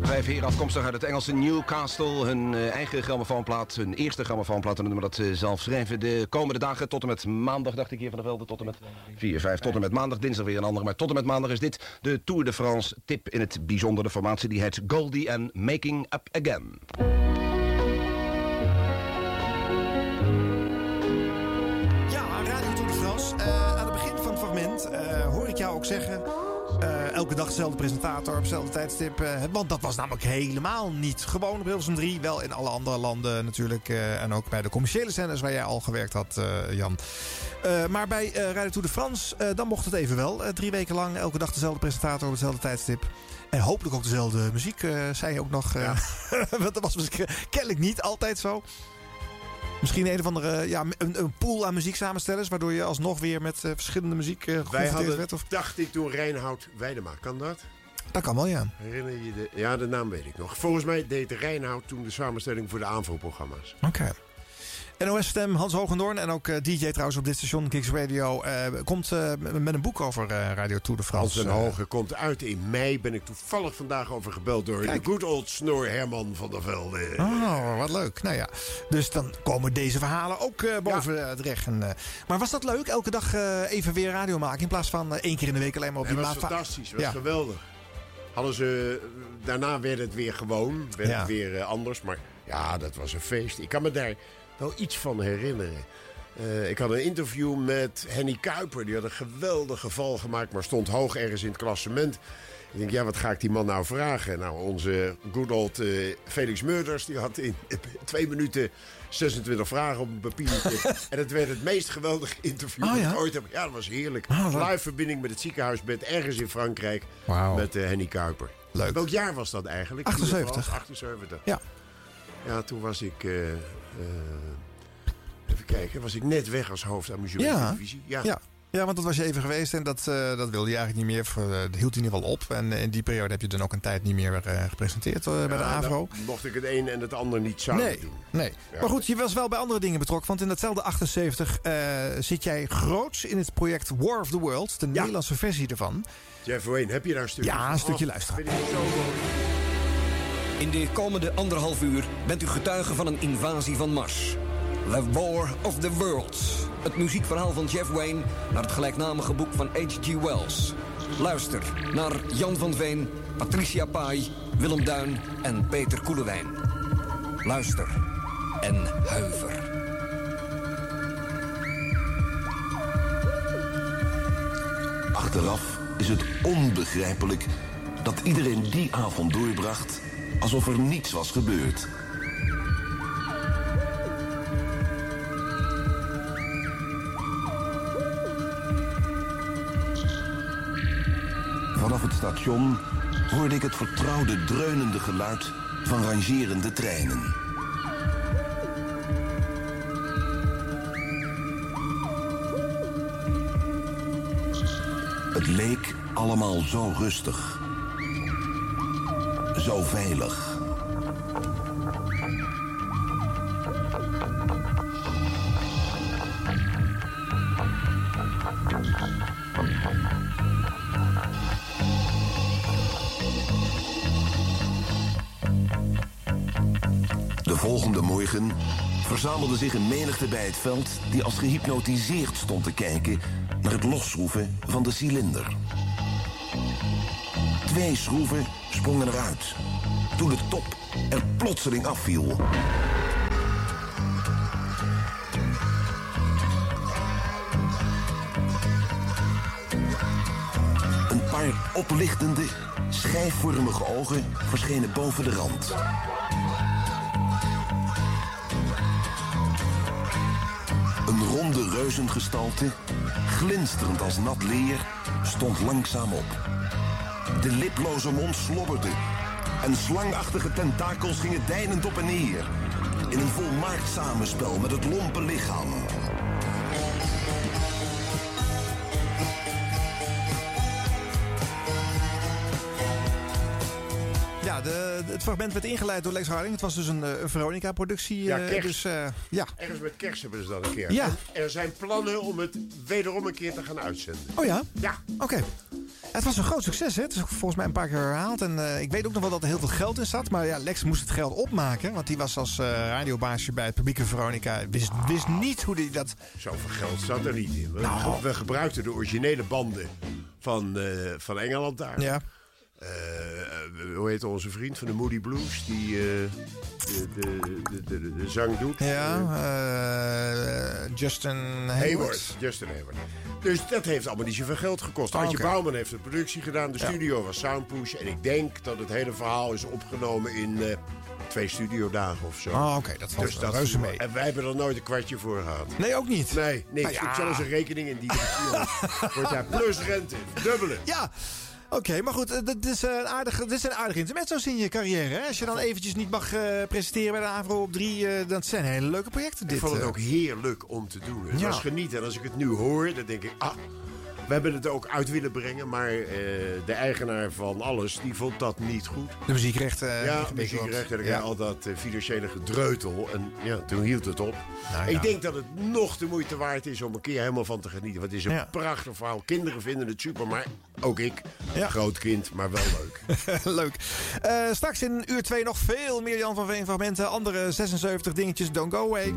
Vijf heren afkomstig uit het Engelse Newcastle. Hun eh, eigen grammofoonplaat, hun eerste grammofoonplaat. En een nummer dat ze zelf schrijven. De komende dagen tot en met maandag, dacht ik hier van de Velde. Tot en met 4, 5, tot en met maandag. Dinsdag weer een andere. Maar tot en met maandag is dit de Tour de France tip in het bijzonder. De formatie die heet Goldie and Making Up Again. Jou ook zeggen... eh, elke dag dezelfde presentator op hetzelfde tijdstip. eh, want dat was namelijk helemaal niet. Gewoon op Hilversum 3, wel in alle andere landen natuurlijk. eh, en ook bij de commerciële zenders waar jij al gewerkt had, Jan. Maar bij eh, Radio Tour de France, dan mocht het even wel. Drie weken lang, elke dag dezelfde presentator op hetzelfde tijdstip. En hopelijk ook dezelfde muziek, zei je ook nog. want dat was misschien kennelijk niet altijd zo. Misschien een of andere ja, een, een pool aan muzieksamenstellers... waardoor je alsnog weer met eh, verschillende muziek eh Wij hadden, werd? Of... dacht ik toen, Reinhoud Weidema. Kan dat? Dat kan wel, ja. Herinner je de... Ja, de naam weet ik nog. Volgens mij deed Reinhoud toen de samenstelling voor de aanvoerprogramma's. Oké. NOS-stem Hans Hogendoorn en ook eh, DJ trouwens op dit station, Kicks Radio... eh, komt eh, met een boek over Radio Tour de Hans France. en eh, Hoge komt uit in mei. Ben ik toevallig vandaag over gebeld door de good old snor Herman van der Velde. Oh, wat leuk. Nou ja, dus dan komen deze verhalen ook boven eh, terecht. En, maar was dat leuk, elke dag even weer radio maken... in plaats van één keer in de week alleen maar op die was maat- fantastisch, was Ja. geweldig. Hadden ze, daarna werd het weer gewoon, werd Ja. het weer anders. Maar ja, dat was een feest. Ik kan me daar wel iets van herinneren. Eh, ik had een interview met Henny Kuiper. Die had een geweldig geval gemaakt, maar stond hoog ergens in het klassement. Ik denk, ja, wat ga ik die man nou vragen? Nou, onze good old eh, Felix Meurders, die had in twee minuten 26 vragen op een papiertje. en het werd het meest geweldige interview Oh, dat ja? ik ooit heb. Ja, dat was heerlijk. Ah, Live verbinding met het ziekenhuisbed ergens in Frankrijk. Wauw. Met eh, Henny Kuiper. Leuk. Welk jaar was dat eigenlijk? 78. 78. Ja. Ja, toen was ik... eh, even kijken, was ik net weg als hoofd amusement Ja. televisie. Ja. Ja. Ja, want dat was je even geweest en dat, eh, dat wilde je eigenlijk niet meer. Voor, eh, dat hield hij in ieder geval op. En in die periode heb je dan ook een tijd niet meer gepresenteerd bij de AVRO. mocht ik het een en het ander niet samen Nee, doen. nee. Ja. Maar goed, je was wel bij andere dingen betrokken. Want in datzelfde 78 eh, zit jij groots in het project War of the World. De Nederlandse versie ervan. Jeff Wayne, heb je daar een stukje Ja, een stukje Oh, luisteren. In de komende anderhalf uur bent u getuige van een invasie van Mars. The War of the Worlds. Het muziekverhaal van Jeff Wayne naar het gelijknamige boek van H.G. Wells. Luister naar Jan van Veen, Patricia Pai, Willem Duin en Peter Koelewijn. Luister en huiver. Achteraf is het onbegrijpelijk dat iedereen die avond doorbracht alsof er niets was gebeurd. Vanaf het station hoorde ik het vertrouwde dreunende geluid van rangerende treinen. Het leek allemaal zo rustig. Zo veilig. De volgende morgen verzamelde zich een menigte bij het veld... die als gehypnotiseerd stond te kijken naar het losschroeven van de cilinder. Twee schroeven sprongen eruit. Toen de top er plotseling afviel. Een paar oplichtende, schijfvormige ogen verschenen boven de rand. Een ronde reuzengestalte, glinsterend als nat leer, stond langzaam op. De liploze mond slobberde. En slangachtige tentakels gingen deinend op en neer. In een volmaakt samenspel met het lompe lichaam. Ja, de, het fragment werd ingeleid door Lex Harding. Het was dus een, eh, een Veronica-productie. Ja, eh, kerst. dus, eh, ja. Ergens met kerst hebben ze dat een keer. Ja. En er zijn plannen om het wederom een keer te gaan uitzenden. Oh ja? Ja. Oké. Het was een groot succes, hè? Het is volgens mij een paar keer herhaald. En eh, ik weet ook nog wel dat er heel veel geld in zat. Maar ja, Lex moest het geld opmaken. Want die was als eh, radiobaasje bij het publieke Veronica. Wist, wist niet hoe hij dat... Zoveel geld zat er niet in. We, Nou. we gebruikten de originele banden van, eh, van Engeland daar. Ja. Eh, eh, hoe heet onze vriend van de Moody Blues? Die eh, de, de, de, de, zang doet. Ja, Justin Hayward. Hayward. Justin Hayward. Dus dat heeft allemaal niet zoveel geld gekost. Oh, oké. Bouwman heeft de productie gedaan. De Ja. studio was Soundpush. En ik denk dat het hele verhaal is opgenomen in twee studiodagen of zo. Oh, oké, dat valt dus wel reuze mee. En wij hebben er nooit een kwartje voor gehad. Nee, ook niet. Nee, niks. Nou ja. Ik zelfs een rekening in die wordt daar plus rente. Dubbele. Ja. Oké, maar goed, eh, dit is een aardige, dit zijn aardige intermezzo's in je carrière. Hè? Als je dan eventjes niet mag eh, presenteren bij de AVRO op 3, eh dat zijn hele leuke projecten. Dit, Ik vond het eh. ook heerlijk om te doen. Het Ja. was genieten. En als ik het nu hoor, dan denk ik... Ah, we hebben het ook uit willen brengen. Maar eh, de eigenaar van alles, die vond dat niet goed. De muziekrechten. ja, ingewikkeld. muziekrechten. En ik Ja. al dat eh, financiële gedreutel. En ja, toen hield het op. Nou, ik ja. denk dat het nog de moeite waard is om een keer helemaal van te genieten. Want het is een Ja. prachtig verhaal. Kinderen vinden het super, maar ook ik. Groot kind, maar wel leuk. Leuk. Eh, straks in uur 2 nog veel meer Jan van Veen fragmenten. Andere 76 dingetjes. Don't go away.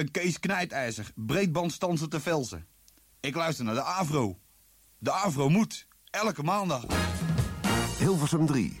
Ben Kees Knijtijzer, breedbandstanser te Velsen. Ik luister naar de Avro. De Avro moet. Elke maandag. Hilversum 3.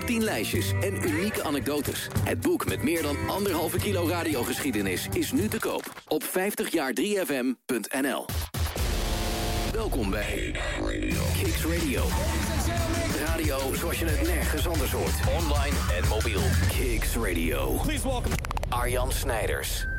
top 10 lijstjes en unieke anekdotes. Het boek met meer dan anderhalve kilo radiogeschiedenis is nu te koop op 50jaar3fm.nl. Welkom bij Kicks Radio. Radio zoals je het nergens anders hoort. Online en mobiel. Kicks Radio. Please welcome Arjan Snijders.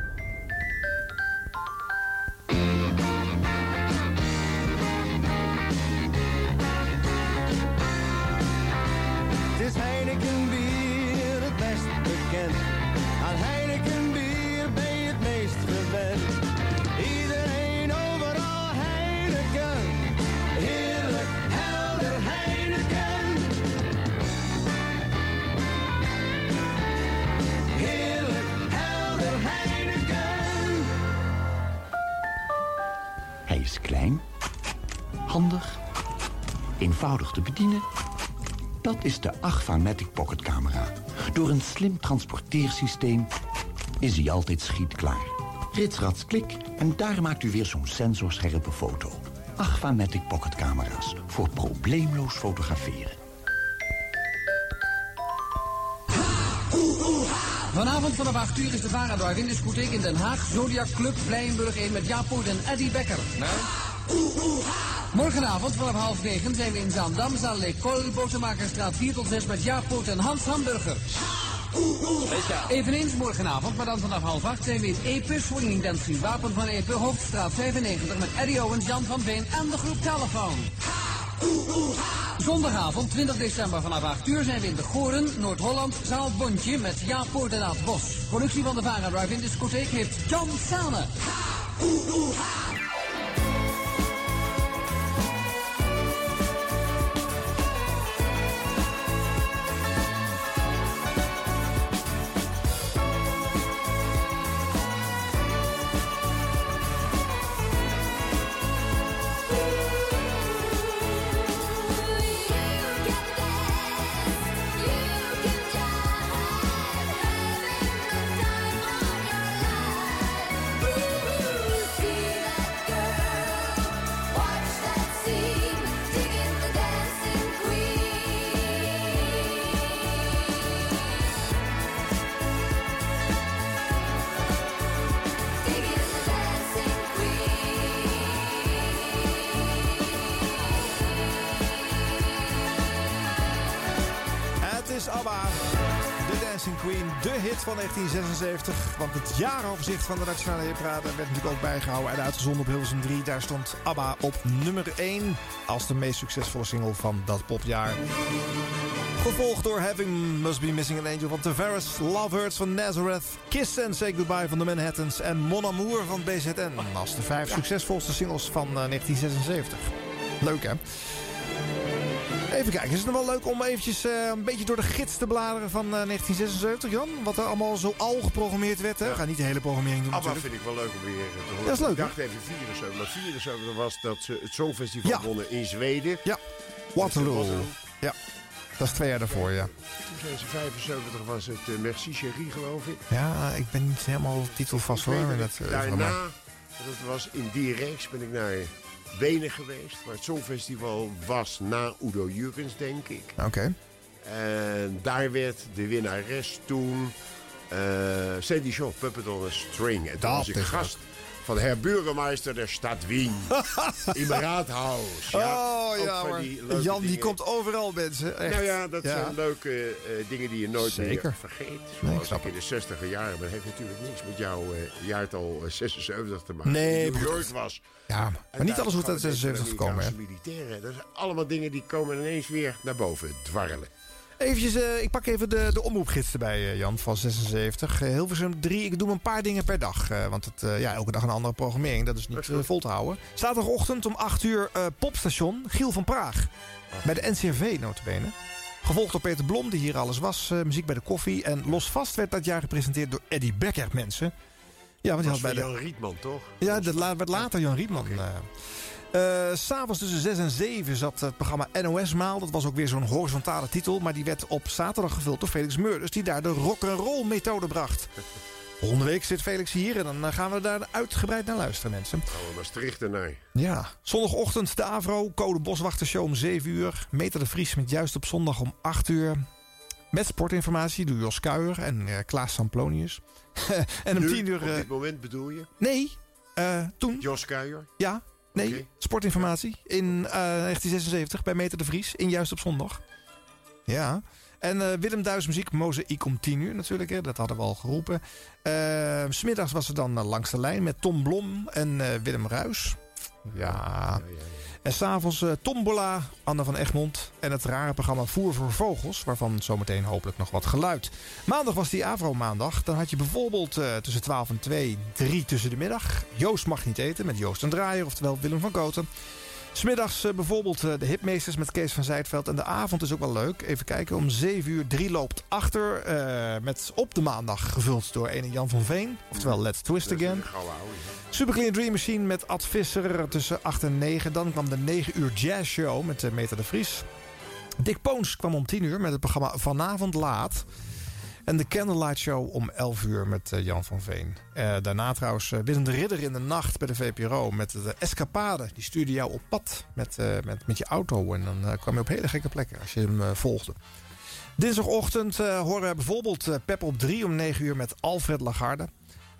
Handig, eenvoudig te bedienen. Dat is de Agfa-Matic Pocket Camera. Door een slim transporteersysteem is hij altijd schietklaar. Ritsrats klik en daar maakt u weer zo'n sensorscherpe foto. Agfa-Matic Pocket Camera's voor probleemloos fotograferen. Vanavond vanaf 8 uur is de Vara Drive in discotheek in Den Haag. Zodiac Club Blijenburg 1 met Jaap Poort en Eddie Becker. Morgenavond vanaf half 9 zijn we in Zaandam, zaal L'École, Botermakerstraat 4 tot 6 met Jaap Poort en Hans Hamburger. Eveneens morgenavond, maar dan vanaf half 8 zijn we in Epe, Swinging Dancing Wapen van Epe, Hoofdstraat 95 met Eddie Owens, Jan van Veen en de groep Telefoon. Zondagavond 20 december vanaf 8 uur zijn we in de Goren, Noord-Holland, zaal Bontje met Jaap Poort en Aad Bos. Productie van de Vara Drive in discotheek heeft John Sane. Van 1976. Want het jaaroverzicht van de Nationale Hitparade werd natuurlijk ook bijgehouden en uitgezonden op Hilversum 3. Daar stond ABBA op nummer 1 als de meest succesvolle single van dat popjaar. Gevolgd door Having Must Be Missing an Angel van Tavares, Love Hurts van Nazareth, Kiss and Say Goodbye van de Manhattans en Mon Amour van BZN. Als de vijf succesvolste singles van eh, 1976. Leuk hè? Even kijken, is het nog wel leuk om eventjes eh, een beetje door de gids te bladeren van eh, 1976, Jan? Wat er allemaal zo al geprogrammeerd werd, hè? We gaan niet de hele programmering doen ABBA natuurlijk. vind ik wel leuk om weer te horen. Dat is leuk, Ik dacht even 74. Maar 74 was dat ze het Songfestival Ja. wonnen in Zweden. Ja, Waterloo. Ja, dat is twee jaar daarvoor, ja. Toen zijn ze 75 was het eh, Merci Chérie, geloof ik. Ja, ik ben niet helemaal titelvast hoor. Dat eh, daarna, dat was in die reeks, ben ik naar Wenen geweest. Maar het Songfestival was na Udo Jurgens, denk ik. Oké. En daar werd de winnares toen eh Sandy Shaw, Puppet on a String. En toen Dat was ik gast van de Herr Burgermeister der Stad Wien. in raadhuis. Ja, oh ja, maar die Jan die komt overal mensen. Echt. Nou ja, dat Ja. zijn leuke eh, dingen die je nooit Zeker. meer vergeet. Nee, Zoals snap ik in de 60 jaren ben, heeft natuurlijk niks met jouw eh, jaartal eh, 76 te maken. Nee, New. York was. Ja, maar niet alles hoeft uit gewoon 76 te komen, hè? Militairen. Dat zijn allemaal dingen die komen ineens weer naar boven dwarrelen. Eventjes, eh, ik pak even de, de omroepgids erbij, eh, Jan, van 76. Eh, Hilversum 3, ik doe een paar dingen per dag. want het, ja, elke dag een andere programmering, dat is niet vol te houden. Zaterdagochtend om 8 uur popstation Giel van Praag. Bij de NCRV notabene. Gevolgd door Peter Blom, die hier alles was. muziek bij de koffie. En Los Vast werd dat jaar gepresenteerd door Eddie Becker, mensen. Ja, want die was had bij de... Jan Rietman, toch? Ja, dat werd later Jan Rietman. eh. Eh, S'avonds tussen 6 en 7 zat het programma NOS Maal. Dat was ook weer zo'n horizontale titel. Maar die werd op zaterdag gevuld door Felix Meurders. Die daar de rock'n'roll methode bracht. Volgende week zit Felix hier. En dan eh, gaan we daar uitgebreid naar luisteren, mensen. Gaan we Maastricht ernaar. Ja, zondagochtend de Avro, Code Boswachtershow om 7 uur. Meter de Vries met juist op zondag om 8 uur. Met sportinformatie door Jos Kuijer en eh, Klaas Samplonius. en om Nu, 10 uur... Op dit moment bedoel je? nee, toen. Jos Kuijer? Ja, nee, sportinformatie in eh, 1976 bij Meter de Vries. In juist op zondag. Ja. En eh, Willem Duis muziek, Mozaïek om 10 uur natuurlijk, hè, dat hadden we al geroepen. Eh, S Smiddags was er dan eh, langs de lijn met Tom Blom en eh, Willem Ruis. Ja. En s'avonds eh Tombola, Anne van Egmond en het rare programma Voer voor Vogels, waarvan zometeen hopelijk nog wat geluid. Maandag was die Avro-maandag. Dan had je bijvoorbeeld eh, tussen 12 en 2, 3 tussen de middag. Joost mag niet eten met Joost en Draaier, oftewel Willem van Koten. Smiddags eh, bijvoorbeeld eh, de Hipmeesters met Kees van Zijtveld. En de avond is ook wel leuk. Even kijken, om 7 uur 3 loopt achter. eh, met op de maandag gevuld door ene Jan van Veen. Oftewel Let's Twist Again. Super Clean Dream Machine met Ad Visser tussen 8 en 9. Dan kwam de 9 uur jazz show met Meta de Vries. Dick Poons kwam om 10 uur met het programma Vanavond Laat. En de Candlelight Show om 11 uur met eh, Jan van Veen. Eh, daarna trouwens eh, Willem de Ridder in de nacht bij de VPRO met de Escapade. Die stuurde jou op pad met, met, met je auto. En dan kwam je op hele gekke plekken als je hem volgde. Dinsdagochtend horen we bijvoorbeeld Pep op 3 om 9 uur met Alfred Lagarde.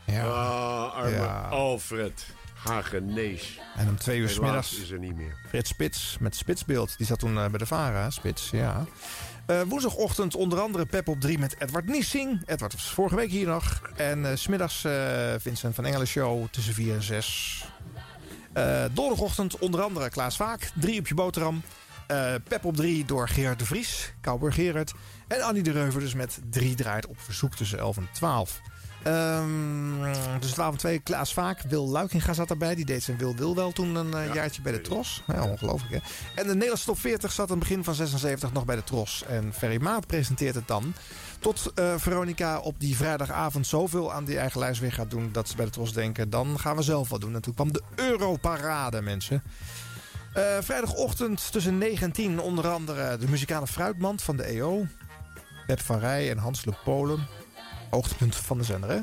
Ja. Ah, arme Ja. Alfred Hagenees. En om twee uur smiddags is er niet meer. Frits Spits met Spitsbeeld. Die zat toen bij de VARA, Spits, ja. Eh, woensdagochtend onder andere Pep op 3 met Edward Niesing. Edward was vorige week hier nog. En eh, smiddags eh, Vincent van Engelen show tussen 4 en 6. Eh donderdagochtend onder andere Klaas Vaak. 3 op je boterham. Pep op 3 door Gerard de Vries. Cowboy Gerard. En Annie de Reuver dus met 3 draait op verzoek tussen 11 en 12. Ehm tussen 12 en 2 Klaas Vaak. Wil Luikinga zat erbij. Die deed zijn Wil Wil wel toen een eh, jaartje bij de Tros. Ja, ongelooflijk hè. En de Nederlandse top 40 zat aan het begin van 76 nog bij de Tros. En Ferry Maat presenteert het dan. Tot eh, Veronica op die vrijdagavond zoveel aan die eigen lijst weer gaat doen... dat ze bij de Tros denken, dan gaan we zelf wat doen. En toen kwam de Europarade, mensen. Eh, vrijdagochtend tussen 9 en 10 onder andere de muzikale fruitmand van de EO. Pep van Rij en Hans Le Polen. Hoogtepunt van de zender, hè?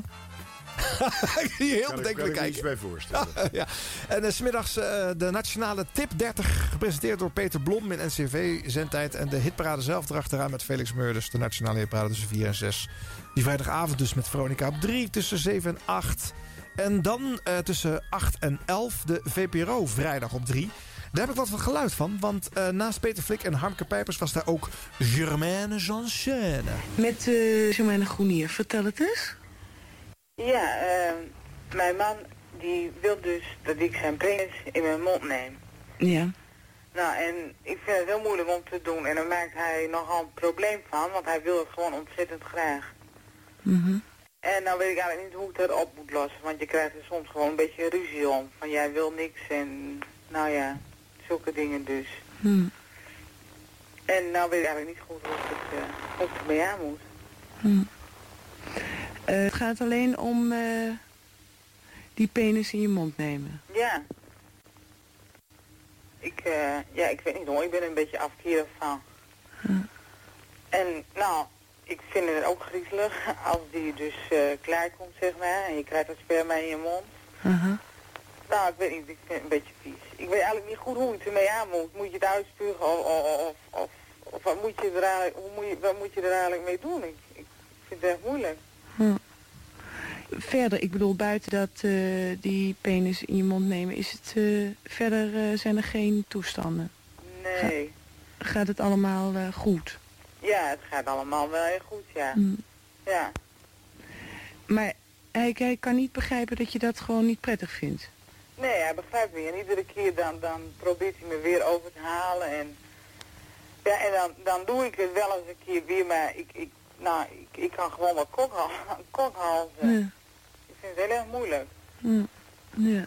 Je heel Kan bedenkelijk kan ik me iets kijken. bij voorstellen. ja. En uh, smiddags eh, de nationale Tip 30, gepresenteerd door Peter Blom in NCV-zendtijd. En de hitparade zelf erachteraan met Felix Meurders, de nationale hitparade tussen 4 en 6. Die vrijdagavond dus met Veronica op 3, tussen 7 en 8. En dan eh, tussen 8 en 11 de VPRO vrijdag op 3. Daar heb ik wat van geluid van, want eh, naast Peter Flik en Harmke Pijpers was daar ook Germaine Janssène. Met uh, Germaine Groenier, vertel het eens. Ja, uh, mijn man die wil dus dat ik zijn penis in mijn mond neem. Ja. Nou, en ik vind het heel moeilijk om te doen. En daar maakt hij nogal een probleem van, want hij wil het gewoon ontzettend graag. Mm -hmm. En nou weet ik eigenlijk niet hoe ik dat op moet lossen, want je krijgt er soms gewoon een beetje ruzie om. Van jij wil niks en nou ja, zulke dingen dus. Hmm. En nou weet ik eigenlijk niet goed hoe ik het, uh, ik ermee aan moet. Hmm. Uh, het gaat alleen om uh, die penis in je mond nemen. Ja. Ik, uh, ja, ik weet niet hoor, ik ben een beetje afkerig van. Hmm. En nou, ik vind het ook griezelig als die dus klaar komt, zeg maar, en je krijgt het sperma in je mond. -huh. Nou, ik weet niet, ik vind het een beetje vies. Ik weet eigenlijk niet goed hoe je het ermee aan moet. Moet je het uitspugen of, of, of, of wat, moet je er eigenlijk, hoe moet je, wat moet je er eigenlijk mee doen? Ik, ik vind het echt moeilijk. Hm. Verder, ik bedoel, buiten dat uh, die penis in je mond nemen, is het uh, verder uh, zijn er geen toestanden? Nee. Ga, gaat het allemaal goed? Ja, het gaat allemaal wel heel goed, ja. Hm. Ja. Maar hij, hij kan niet begrijpen dat je dat gewoon niet prettig vindt? Nee, hij begrijpt me. En iedere keer dan, dan probeert hij me weer over te halen. En Ja, en dan, dan doe ik het wel eens een keer weer, maar ik, ik, nou, ik, ik kan gewoon wat kokhal, kokhalzen. Ja. Ik vind het heel erg moeilijk. Ja. Ja.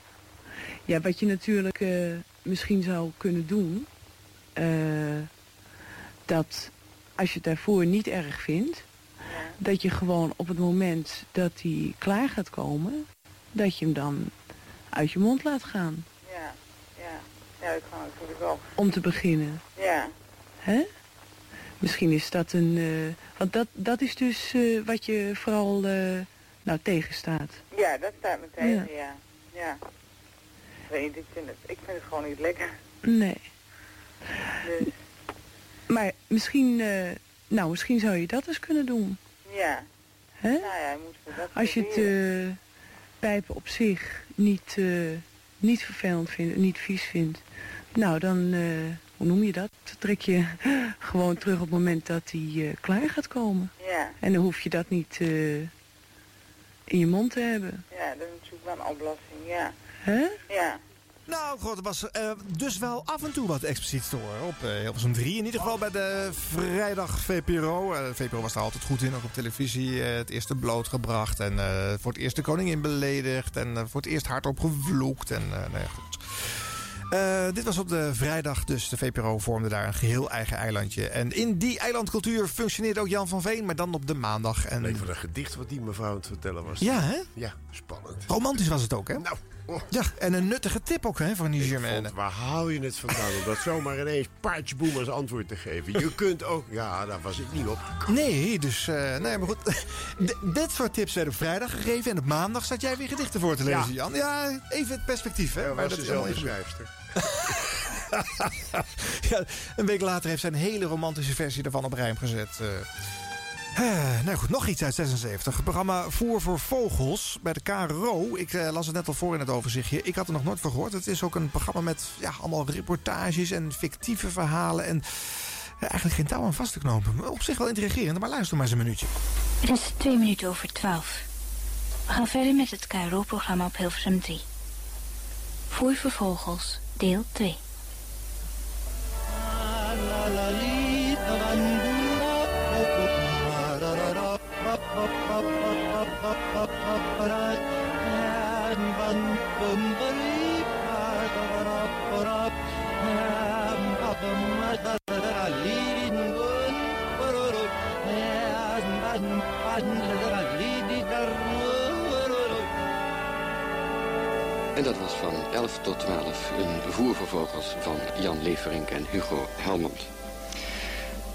ja, wat je natuurlijk eh, misschien zou kunnen doen... eh, dat als je het daarvoor niet erg vindt... dat je gewoon op het moment dat hij klaar gaat komen... dat je hem dan uit je mond laat gaan. Ja, ja. Ja, dat kan natuurlijk wel. Om te beginnen. Ja. Hè? Misschien is dat een... eh, want dat, dat is dus eh, wat je vooral eh, nou, tegenstaat. Ja, dat staat me tegen, Ja. ja. Ja. Ik weet niet, ik vind het, ik vind het gewoon niet lekker. Nee. Dus, Maar misschien, eh, nou, misschien zou je dat eens kunnen doen. ja. Hè? Nou ja, moeten we dat Als je het pijpen op zich niet, eh, niet vervelend vindt, niet vies vindt. Nou, dan, eh, hoe noem je dat? Trek je gewoon terug op het moment dat hij eh, klaar gaat komen. Ja. En dan hoef je dat niet in je mond te hebben. Ja, dat is natuurlijk wel een oplossing, ja. Hè? Ja. Nou, god, het was eh, dus wel af en toe wat expliciet te horen op eh Hilversum 3. In ieder geval bij de vrijdag VPRO. Eh, de VPRO was er altijd goed in, ook op televisie. eh, het eerste blootgebracht en eh, voor het eerst de koningin beledigd. En eh, voor het eerst hardop gevloekt. En, eh, nou ja, goed. Eh, dit was op de vrijdag, dus de VPRO vormde daar een geheel eigen eilandje. En in die eilandcultuur functioneerde ook Jan van Veen, maar dan op de maandag. En... Van een gedicht wat die mevrouw aan het vertellen was. Ja, hè? Ja, spannend. Romantisch was het ook, hè? Nou. Ja, en een nuttige tip ook, hè, voor die Germaine. waar haal je het vandaan om dat zomaar ineens paardjeboem als antwoord te geven? Je kunt ook... Ja, daar was ik niet op. Nee, dus... eh, nee, maar goed. D- dit soort tips werden op vrijdag gegeven. En op maandag zat jij weer gedichten voor te lezen, Ja. Jan. Ja, even het perspectief, hè. Ja, maar dat is dezelfde helemaal niet schrijfster. ja, een week later heeft zij een hele romantische versie daarvan op rijm gezet. eh. Eh, nou goed, nog iets uit 76. Het programma Voer voor Vogels bij de KRO. Ik eh, las het net al voor in het overzichtje. Ik had er nog nooit van gehoord. Het is ook een programma met ja, allemaal reportages en fictieve verhalen. En eh, eigenlijk geen touw aan vast te knopen. Op zich wel intrigerend, maar luister maar eens een minuutje. Het is twee minuten over twaalf. We gaan verder met het KRO-programma op Hilversum 3. Voer voor vogels, deel 2. En dat was van 11 tot 12 een voer van Jan Leverink en Hugo Helmond.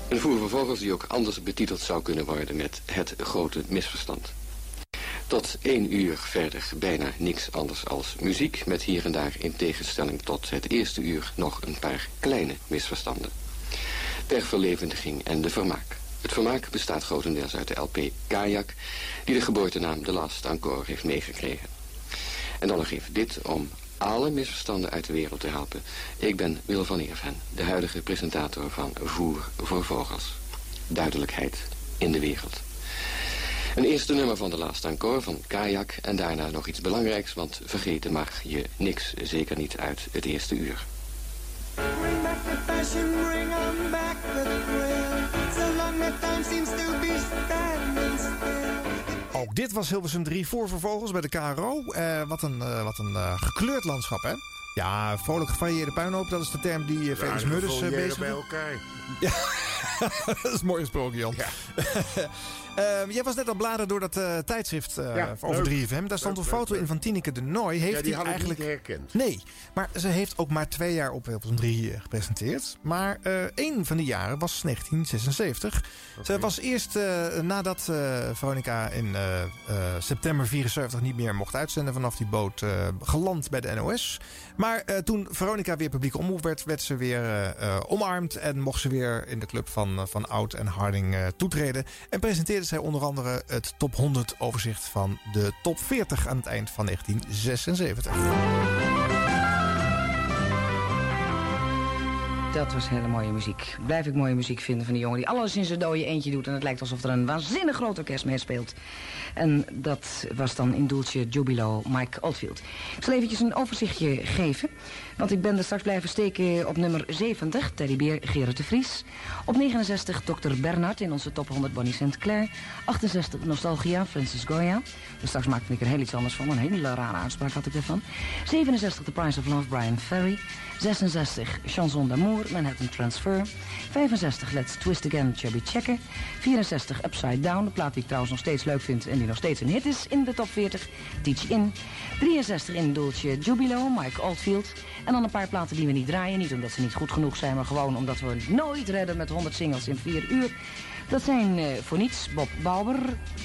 Een voer die ook anders betiteld zou kunnen worden met het grote misverstand. Tot één uur verder bijna niks anders als muziek... met hier en daar in tegenstelling tot het eerste uur nog een paar kleine misverstanden. Per verlevendiging en de vermaak. Het vermaak bestaat grotendeels uit de LP Kajak... die de geboortenaam De Last Encore heeft meegekregen. En dan nog even dit om alle misverstanden uit de wereld te helpen. Ik ben Wil van Eerven, de huidige presentator van Voer voor Vogels. Duidelijkheid in de wereld. Een eerste nummer van de laatste encore van Kajak en daarna nog iets belangrijks, want vergeten mag je niks, zeker niet uit het eerste uur. Ook dit was Hilversum 3 voor vervolgens bij de KRO. Eh, wat een, eh, wat een eh, gekleurd landschap, hè? Ja, vrolijk gevarieerde puinhoop, dat is de term die uh, Felix uh, foliëren bezig bij elkaar. Ja, dat is mooi gesproken, Jan. Eh, jij was net al bladeren door dat eh, tijdschrift Ja, over leuk. 3FM. Daar stond Leuk, een foto leuk, in van Tineke de Nooi. Heeft Ja, die had eigenlijk... niet herkend. Nee, maar ze heeft ook maar twee jaar op Hilversum 3 eh, gepresenteerd. Maar eh één van die jaren was 1976. Ze was eerst nadat Veronica in september 74 niet meer mocht uitzenden vanaf die boot geland bij de NOS. Maar toen Veronica weer publiek omroep werd, werd ze weer omarmd en mocht ze weer in de club van, eh, van Oud en Harding eh, toetreden. En presenteerde zij onder andere het top 100 overzicht van de top 40 aan het eind van 1976. Dat was hele mooie muziek. Blijf ik mooie muziek vinden van die jongen die alles in zijn dode eentje doet. En het lijkt alsof er een waanzinnig groot orkest meespeelt. En dat was dan in Dulce Jubilo Mike Oldfield. Ik zal eventjes een overzichtje geven. Want ik ben er straks blijven steken op nummer 70, Teddybeer Gerard de Vries. Op 69 Dr. Bernard in onze top 100 Bonnie St. Clair. 68 Nostalgia, Francis Goya. Dus straks maakte ik er heel iets anders van. Een hele rare uitspraak had ik ervan. 67 The Price of Love, Brian Ferry. 66 Chanson d'amour, Manhattan Transfer. 65 Let's Twist Again, Chubby Checker. 64 Upside Down, de plaat die ik trouwens nog steeds leuk vind... en die nog steeds een hit is in de top 40, Teach In. 63 in Dulce Jubilo, Mike Oldfield. En dan een paar platen die we niet draaien. Niet omdat ze niet goed genoeg zijn, maar gewoon omdat we nooit redden met 100 singles in 4 uur. Dat zijn eh, voor niets Bob Bauer,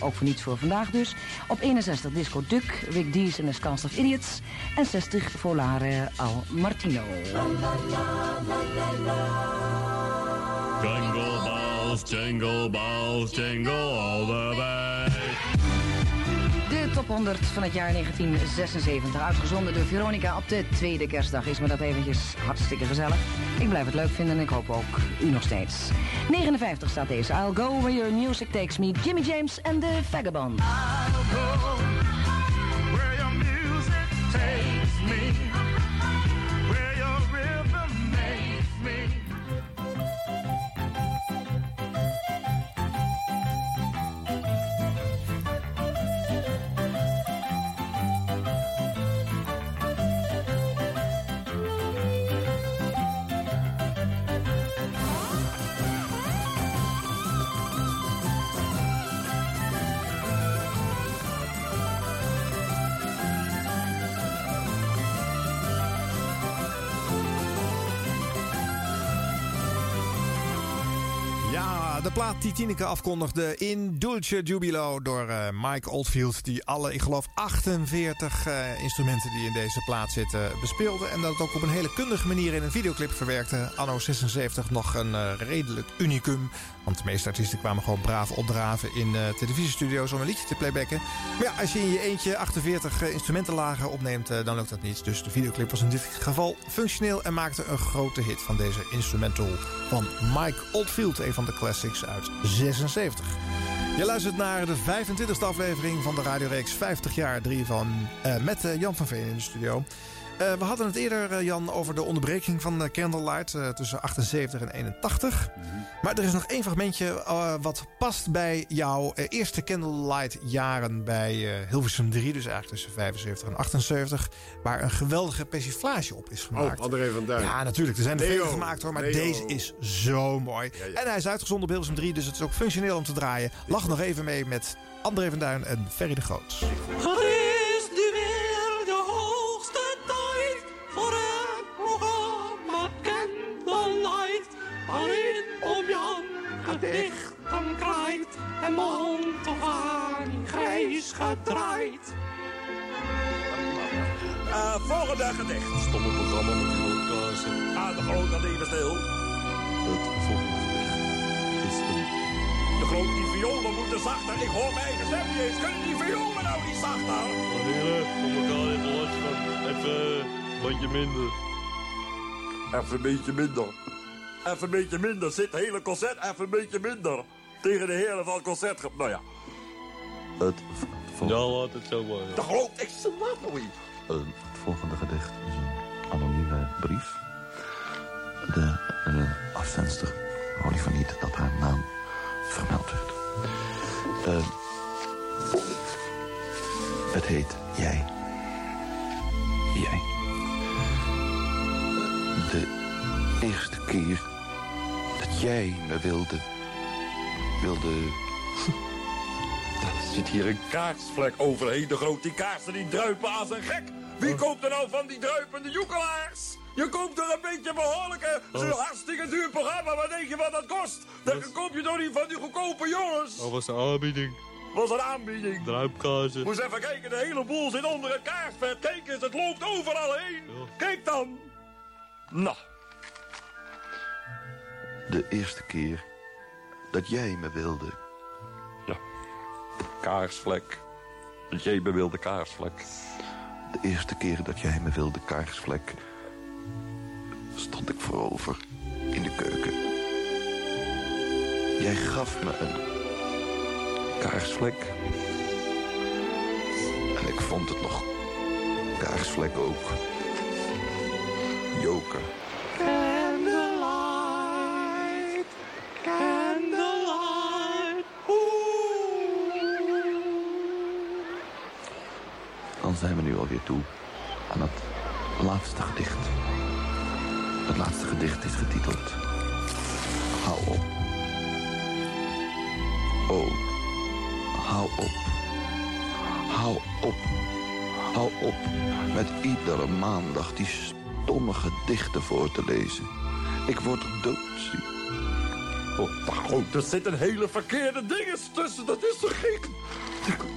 ook voor niets voor vandaag dus. Op 61 Disco Duck, Rick Dees en The Cast of Idiots. En 60 Volare Al Martino. Jingle bells, jingle bells, jingle all the way. Top 100 van het jaar 1976, uitgezonden door Veronica op de tweede kerstdag. Is me dat eventjes hartstikke gezellig. Ik blijf het leuk vinden en ik hoop ook u nog steeds. 59 staat deze. I'll go where your music takes me. Jimmy James en de Vagabond. Where your music takes me, plaat die Tineke afkondigde in Dulce Jubilo door eh, Mike Oldfield. Die alle, ik geloof, 48 eh, instrumenten die in deze plaat zitten bespeelde. En dat het ook op een hele kundige manier in een videoclip verwerkte. Anno 76 nog een eh, redelijk unicum. Want de meeste artiesten kwamen gewoon braaf opdraven in televisiestudio's om een liedje te playbacken. Maar ja, als je in je eentje 48 eh, instrumentenlagen opneemt, dan lukt dat niet. Dus de videoclip was in dit geval functioneel en maakte een grote hit van deze instrumental van Mike Oldfield. Een van de classics uit 76. Je luistert naar de 25e aflevering van de radioreeks 50 jaar 3 van eh, met eh, Jan van Veen in de studio. Eh, we hadden het eerder, eh, Jan, over de onderbreking van eh, Candlelight eh, tussen 78 en 81. Maar er is nog één fragmentje eh, wat past bij jouw eerste Candlelight jaren bij eh, Hilversum 3. Dus eigenlijk tussen 75 en 78. Waar een geweldige persiflage op is gemaakt. Oh, André van Duin. Ja, natuurlijk. Er zijn er veel gemaakt hoor, maar Leo. deze is zo mooi. En hij is uitgezonden op Hilversum 3, dus het is ook functioneel om te draaien. Lach nog even mee met André van Duin en Ferry de Groot. Gedichten krijgt en mond of aan grijs gedraaid. Uh, volgende gedicht. Stomme programma natuurlijk. Uh, ah, de groot dat even stil. Het volgende gedicht is een... De groot, die violen moeten zachter. Ik hoor mijn eigen stem niet eens. Kunnen die violen nou niet zachter? Heren, voor elkaar even last van. Even een beetje minder. Even een beetje minder. Even een beetje minder. Zit het hele concert even een beetje minder. Tegen de heren van het concert. Nou ja. Het Ja, laat het zo worden. De groot, ik snap het niet. het volgende gedicht is een anonieme brief. De eh afzendster wou liever niet dat haar naam vermeld werd. Eh, het heet Jij. Jij. De eerste keer dat jij me wilde... wilde... Er zit hier een kaarsvlek overheen. De groot, die kaarsen die druipen aan zijn gek. Wie koopt er nou van die druipende joekelaars? Je koopt er een beetje behoorlijke, zo'n hartstikke duur programma. Wat denk je wat dat kost? Dan koop je toch niet van die goedkope jongens? Dat was de aanbieding. Was een aanbieding. Druipkazen. Moest even kijken, de hele boel zit onder het kaarsvet. Kijk eens, het loopt overal heen. Kijk dan. Nou, De eerste keer dat jij me wilde... kaarsvlek. Dat jij me wilde kaarsvlek. De eerste keer dat jij me wilde kaarsvlek... stond ik voorover keuken. Jij gaf me een kaarsvlek. En ik vond het nog kaarsvlek ook. Joker. Dan zijn we nu alweer toe aan het laatste gedicht. Het laatste gedicht is getiteld Hou op. Oh, hou op. Hou op. Hou op met iedere maandag die stomme gedichten voor te lezen. Ik word doodziek. Oh, oh, er zitten hele verkeerde dingen tussen. Dat is toch gek?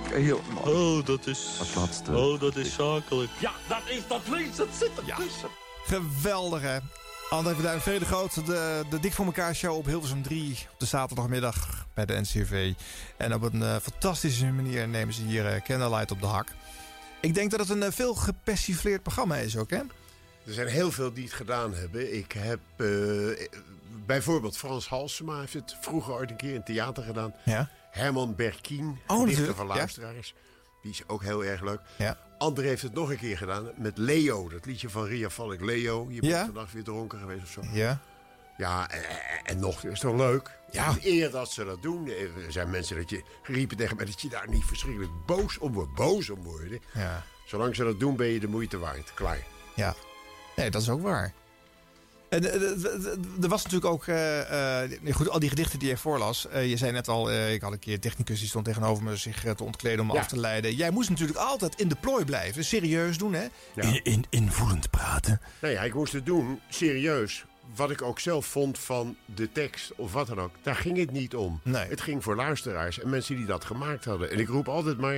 Helemaal. Oh, dat is... Het laatste. Oh, dat is zakelijk. Ja, dat is dat links. Het zit ertussen. Geweldig, hè? André van Duin, Vrede Groot, de, de Dik voor elkaar show op Hilversum 3 op de zaterdagmiddag bij de NCRV. En op een eh, fantastische manier nemen ze hier eh, Candlelight op de hak. Ik denk dat het een eh, veel gepersifleerd programma is ook, hè? Er zijn heel veel die het gedaan hebben. Ik heb eh, bijvoorbeeld Frans Halsema heeft het vroeger ooit een keer in theater gedaan. Ja. Herman Berkien, Oh, dichter van ja. luisteraars. Die is ook heel erg leuk. Ja. André heeft het nog een keer gedaan met Leo. Dat liedje van Ria Valk. Leo, je bent Ja. vandaag weer dronken geweest of zo. Ja. Ja, en, en nog, is toch leuk? Ja. Eer dat ze dat doen. Er zijn mensen dat je riepen tegen mij dat je daar niet verschrikkelijk boos om wordt. Boos om worden. Ja. Zolang ze dat doen, ben je de moeite waard. Klaar. Ja. Nee, dat is ook waar. En eh, eh, eh, er was natuurlijk ook, eh, eh, nee, goed, al die gedichten die je voorlas. Eh, je zei net al, eh, ik had een keer een technicus die stond tegenover me zich te ontkleden om me Ja. af te leiden. Jij moest natuurlijk altijd in de plooi blijven, serieus doen, hè? Ja. In, in, invoelend praten. Nou ja, ik moest het doen, serieus. Wat ik ook zelf vond van de tekst of wat dan ook. Daar ging het niet om. Het ging voor luisteraars en mensen die dat gemaakt hadden. En ik roep altijd maar,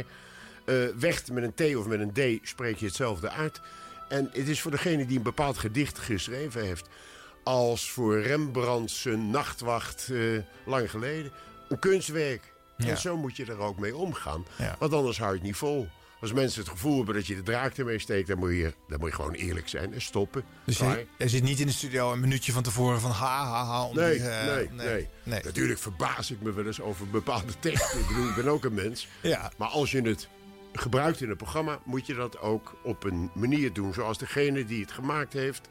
eh weg met een T of met een D spreek je hetzelfde uit. En het is voor degene die een bepaald gedicht geschreven heeft. Als voor Rembrandt zijn nachtwacht eh, lang geleden. Een kunstwerk. Ja. En zo moet je er ook mee omgaan. Ja. Want anders hou je het niet vol. Als mensen het gevoel hebben dat je de draak ermee steekt... dan moet je, dan moet je gewoon eerlijk zijn en stoppen. Dus je, je zit niet in de studio een minuutje van tevoren van ha ha ha. om Nee, die, eh, nee, nee, nee. Natuurlijk verbaas ik me wel eens over bepaalde teksten. ik bedoel, ik ben ook een mens. Ja. Maar als je het gebruikt in een programma... moet je dat ook op een manier doen... zoals degene die het gemaakt heeft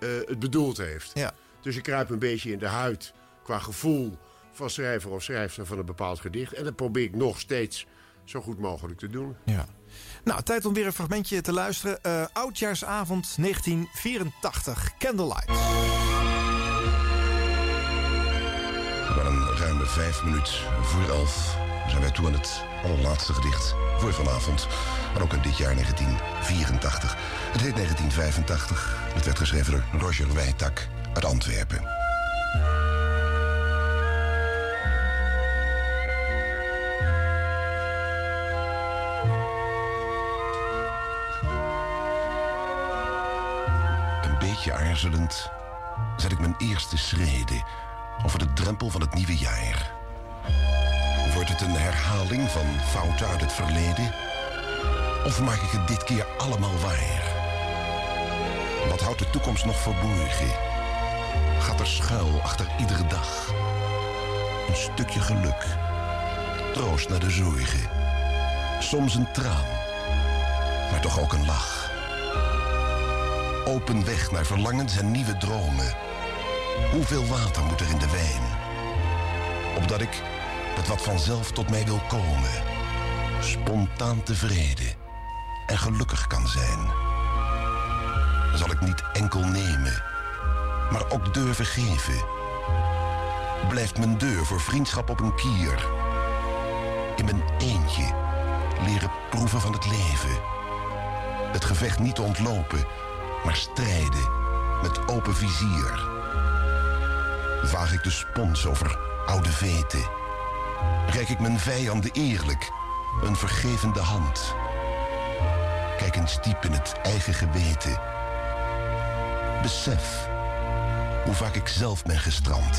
eh, het bedoeld heeft. Ja. Dus ik kruip een beetje in de huid qua gevoel... van schrijver of schrijfster van een bepaald gedicht. En dat probeer ik nog steeds zo goed mogelijk te doen. Ja. Nou, tijd om weer een fragmentje te luisteren. Eh, Oudjaarsavond 1984, Candlelight. Maar een ruime vijf minuten voor elf zijn wij toe aan het allerlaatste gedicht voor vanavond. Maar ook in dit jaar 1984. Het heet 1985. Het werd geschreven door Roger Wijtak uit Antwerpen. Een beetje aarzelend zet ik mijn eerste schreden over de drempel van het nieuwe jaar. Wordt het een herhaling van fouten uit het verleden? Of maak ik het dit keer allemaal waar? Wat houdt de toekomst nog verborgen? Gaat er schuil achter iedere dag? Een stukje geluk. Troost naar de zorgen. Soms een traan. Maar toch ook een lach. Open weg naar verlangens en nieuwe dromen. Hoeveel water moet er in de wijn? Opdat ik met wat vanzelf tot mij wil komen. Spontaan tevreden en gelukkig kan zijn. Zal ik niet enkel nemen, maar ook durven geven. Blijft mijn deur voor vriendschap op een kier. In mijn eentje leren proeven van het leven. Het gevecht niet ontlopen, maar strijden met open vizier. Vaag ik de spons over oude veten. Rijk ik mijn vijanden eerlijk een vergevende hand. Kijk eens diep in het eigen geweten. Besef hoe vaak ik zelf ben gestrand.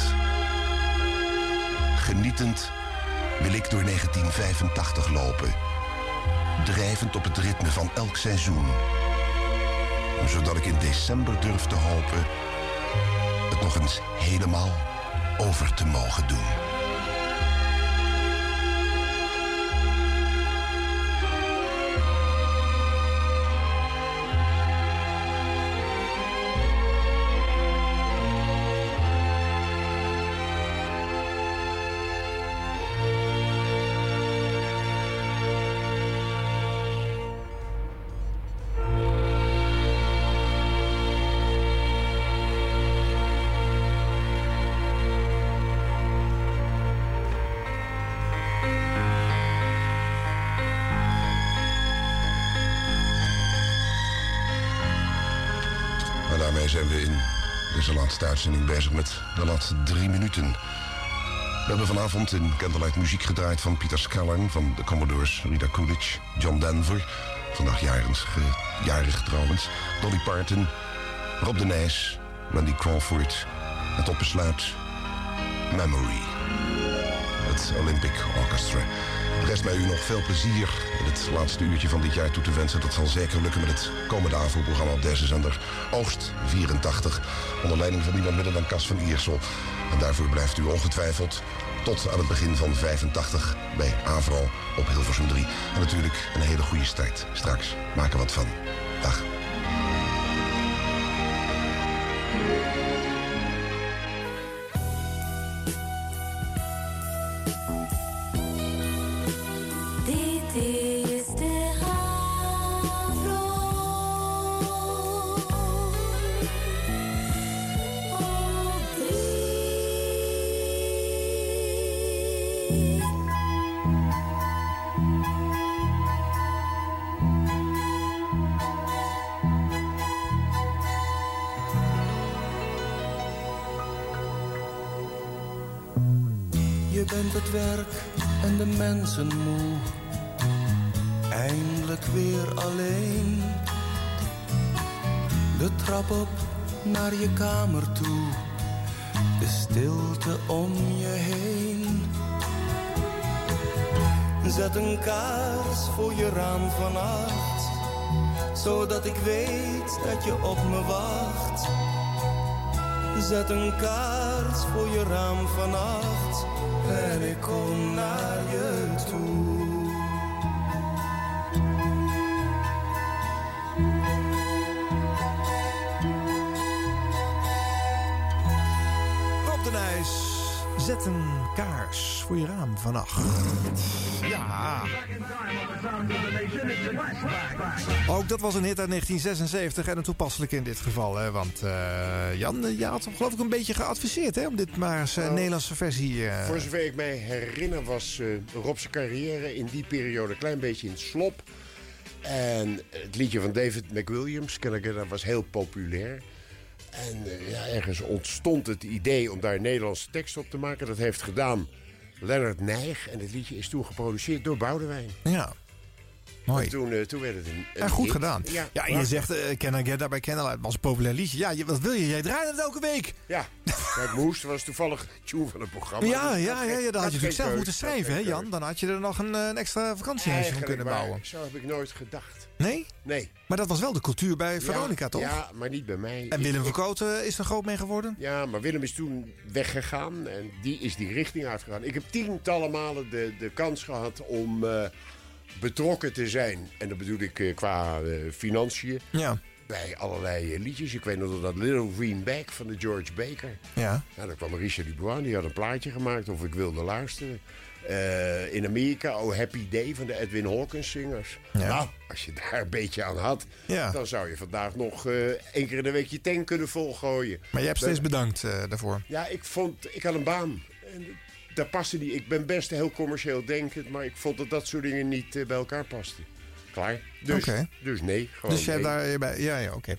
Genietend wil ik door 1985 lopen. Drijvend op het ritme van elk seizoen. Zodat ik in december durf te hopen... het nog eens helemaal over te mogen doen. Laatste uitzending bezig met de laatste drie minuten. We hebben vanavond in Candlelight muziek gedraaid van Peter Scallern... van de Commodores Rita Coolidge, John Denver... vandaag jarig, ge- jarig trouwens, Dolly Parton... Rob de Nijs, Randy Crawford... en tot besluit Memory. Olympic Orchestra. Rest mij u nog veel plezier in het laatste uurtje van dit jaar toe te wensen. Dat zal zeker lukken met het komende AVO-programma op deze zender. Oogst 84, onder leiding van niemand minder dan Cas van Iersel. En daarvoor blijft u ongetwijfeld tot aan het begin van 85 bij AVRO op Hilversum 3. En natuurlijk een hele goede start. Straks maken wat van. Dag. Je op me wacht. Zet een kaars voor je raam vannacht en ik kom naar je toe. De Nijs, zet een kaars voor je raam vannacht. Ja. Ook dat was een hit uit 1976 en een toepasselijk in dit geval. Hè, want eh, Jan, eh, je had hem geloof ik een beetje geadviseerd hè, om dit maar eens een Nou, Nederlandse versie... Voor zover ik mij herinner was Rob's carrière in die periode een klein beetje in slop. En het liedje van David McWilliams, ken ik, dat was heel populair. En ja, ergens ontstond het idee om daar Nederlandse tekst op te maken. Dat heeft gedaan Leonard Nijg. En het liedje is toen geproduceerd door Boudewijn. Ja. Mooi. En toen, eh, toen werd het een, Ja, goed hit. gedaan. Ja, en je zegt, eh Can I Get That by Candlelight was een populair liedje. Ja, je, wat wil je? Jij draait het elke week. Ja, dat moest. was toevallig tune van het programma. Ja, Dus ja, ja, ja, had je natuurlijk zelf moeten schrijven, hè Jan? Dan had je er nog een, eh, een extra vakantiehuisje van kunnen bouwen. Zo heb ik nooit gedacht. Nee? Nee. Maar dat was wel de cultuur bij Veronica, ja, toch? Ja, maar niet bij mij. En Willem Kooten is er groot mee geworden? Ja, maar Willem is toen weggegaan en die is die richting uitgegaan. Ik heb tientallen malen de, de kans gehad om eh, betrokken te zijn. En dat bedoel ik eh, qua eh, financiën. Ja. Bij allerlei liedjes. Ik weet nog dat Little Green Bag van de George Baker. Ja. Ja, dan kwam Richard Dubois, die had een plaatje gemaakt of ik wilde luisteren. Eh, in Amerika, Oh Happy Day van de Edwin Hawkins zingers. Ja. Nou, als je daar een beetje aan had, Ja. dan zou je vandaag nog eh één keer in de week je tank kunnen volgooien. Maar je hebt steeds bedankt eh, daarvoor. Ja, ik vond, ik had een baan. En daar paste niet. Ik ben best heel commercieel denkend, maar ik vond dat dat soort dingen niet bij elkaar pasten. Klaar. Dus, dus nee. Gewoon Dus jij hebt nee. daar. Ja, ja, oké.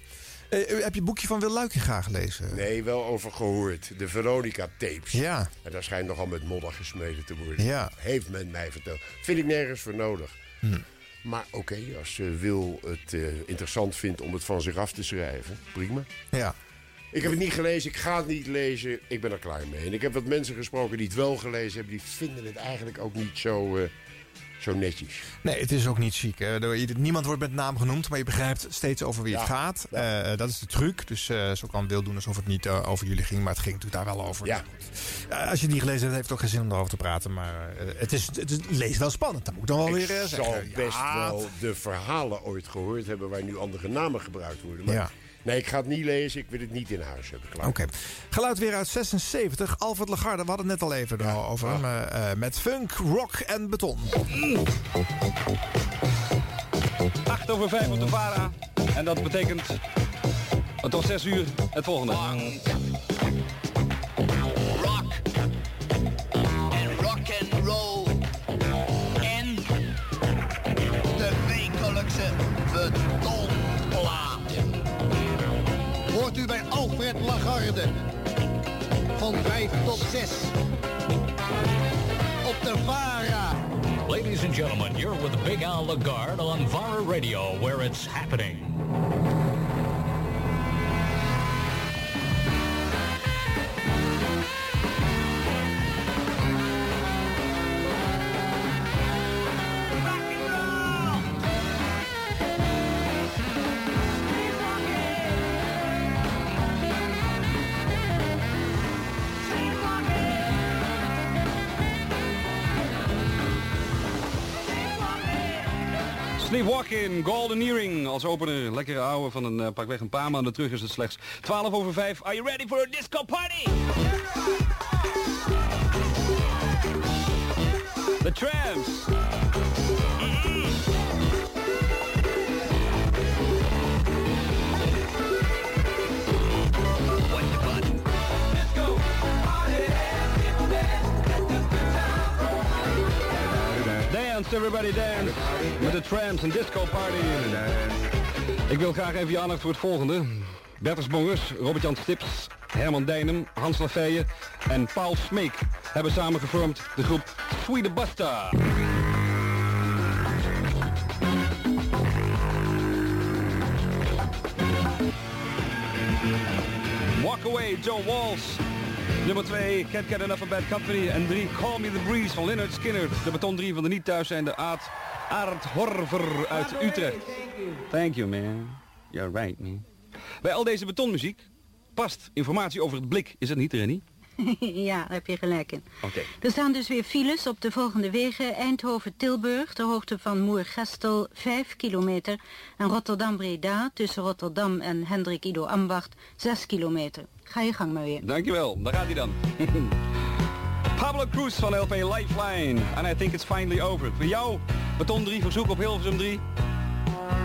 Eh, heb je het boekje van Wil Luikinga gelezen? Nee, wel over gehoord. De Veronica-tapes. Ja. En daar schijnt nogal met modder gesmeden te worden. Ja. Heeft men mij verteld. Vind ik nergens voor nodig. Hm. Maar oké, als uh, Wil het eh, interessant vindt om het van zich af te schrijven, prima. Ja. Ik heb het niet gelezen, ik ga het niet lezen. Ik ben er klaar mee. En ik heb wat mensen gesproken die het wel gelezen hebben. Die vinden het eigenlijk ook niet zo, eh, zo netjes. Nee, het is ook niet je- Niemand wordt met naam genoemd, maar je begrijpt steeds over wie het Ja, gaat. Eh, dat is de truc. Dus eh, zo kan wil doen alsof het niet eh, over jullie ging, maar het ging natuurlijk daar wel over. Ja. Als je het niet gelezen hebt, heeft het ook geen zin om erover te praten. Maar het, is, het is, lees wel spannend, dat moet ik dan wel Ik weer eh, zal zeggen. best wel de verhalen ooit gehoord hebben... waar nu andere namen gebruikt worden. Maar Ja. Nee, ik ga het niet lezen. Ik wil het niet in huis hebben. Oké. Geluid weer uit 76. Alfred Lagarde, we hadden het net al even over hem. eh, eh, met funk, rock en beton. 8 over 5 op de VARA. En dat betekent tot 6 uur het volgende. U bij Alfred Lagarde. Van 5 tot 6. Op de VARA. Ladies and gentlemen, you're with Big Al Lagarde on VARA Radio, where it's happening. Sleepwalking, Golden Earring als opener. Lekkere ouwe van een uh, pakweg een paar maanden terug is het slechts 12 over 5. Are you ready for a disco party? The Tramps. Dance, everybody dance. Met de Tramps en Disco Party. Ik wil graag even je aandacht voor het volgende. Bertus Bongers, Robert-Jan Stips, Herman Dijnem, Hans Lafeije en Paul Smeek hebben samen gevormd de groep Sweet Basta. Walk Away, Joe Walsh. Nummer 2, Can't Get Enough of Bad Company. En 3, Call Me The Breeze van Leonard Skinner. De beton 3 van de niet thuis zijn de Aard, Aard Horver uit Utrecht. Thank you, man. You're right, man. Bij al deze betonmuziek past informatie over het blik. Is dat niet, Rennie? ja, daar heb je gelijk in. Oké. Er staan dus weer files op de volgende wegen. Eindhoven-Tilburg, ter hoogte van Moergestel, 5 kilometer. En Rotterdam-Breda, tussen Rotterdam en Hendrik Ido Ambacht, 6 kilometer. Ga je gang maar weer. Dankjewel, daar gaat hij dan. Pablo Cruz van LP Lifeline. And I think it's finally over. Voor jou, Beton 3, verzoek op Hilversum 3.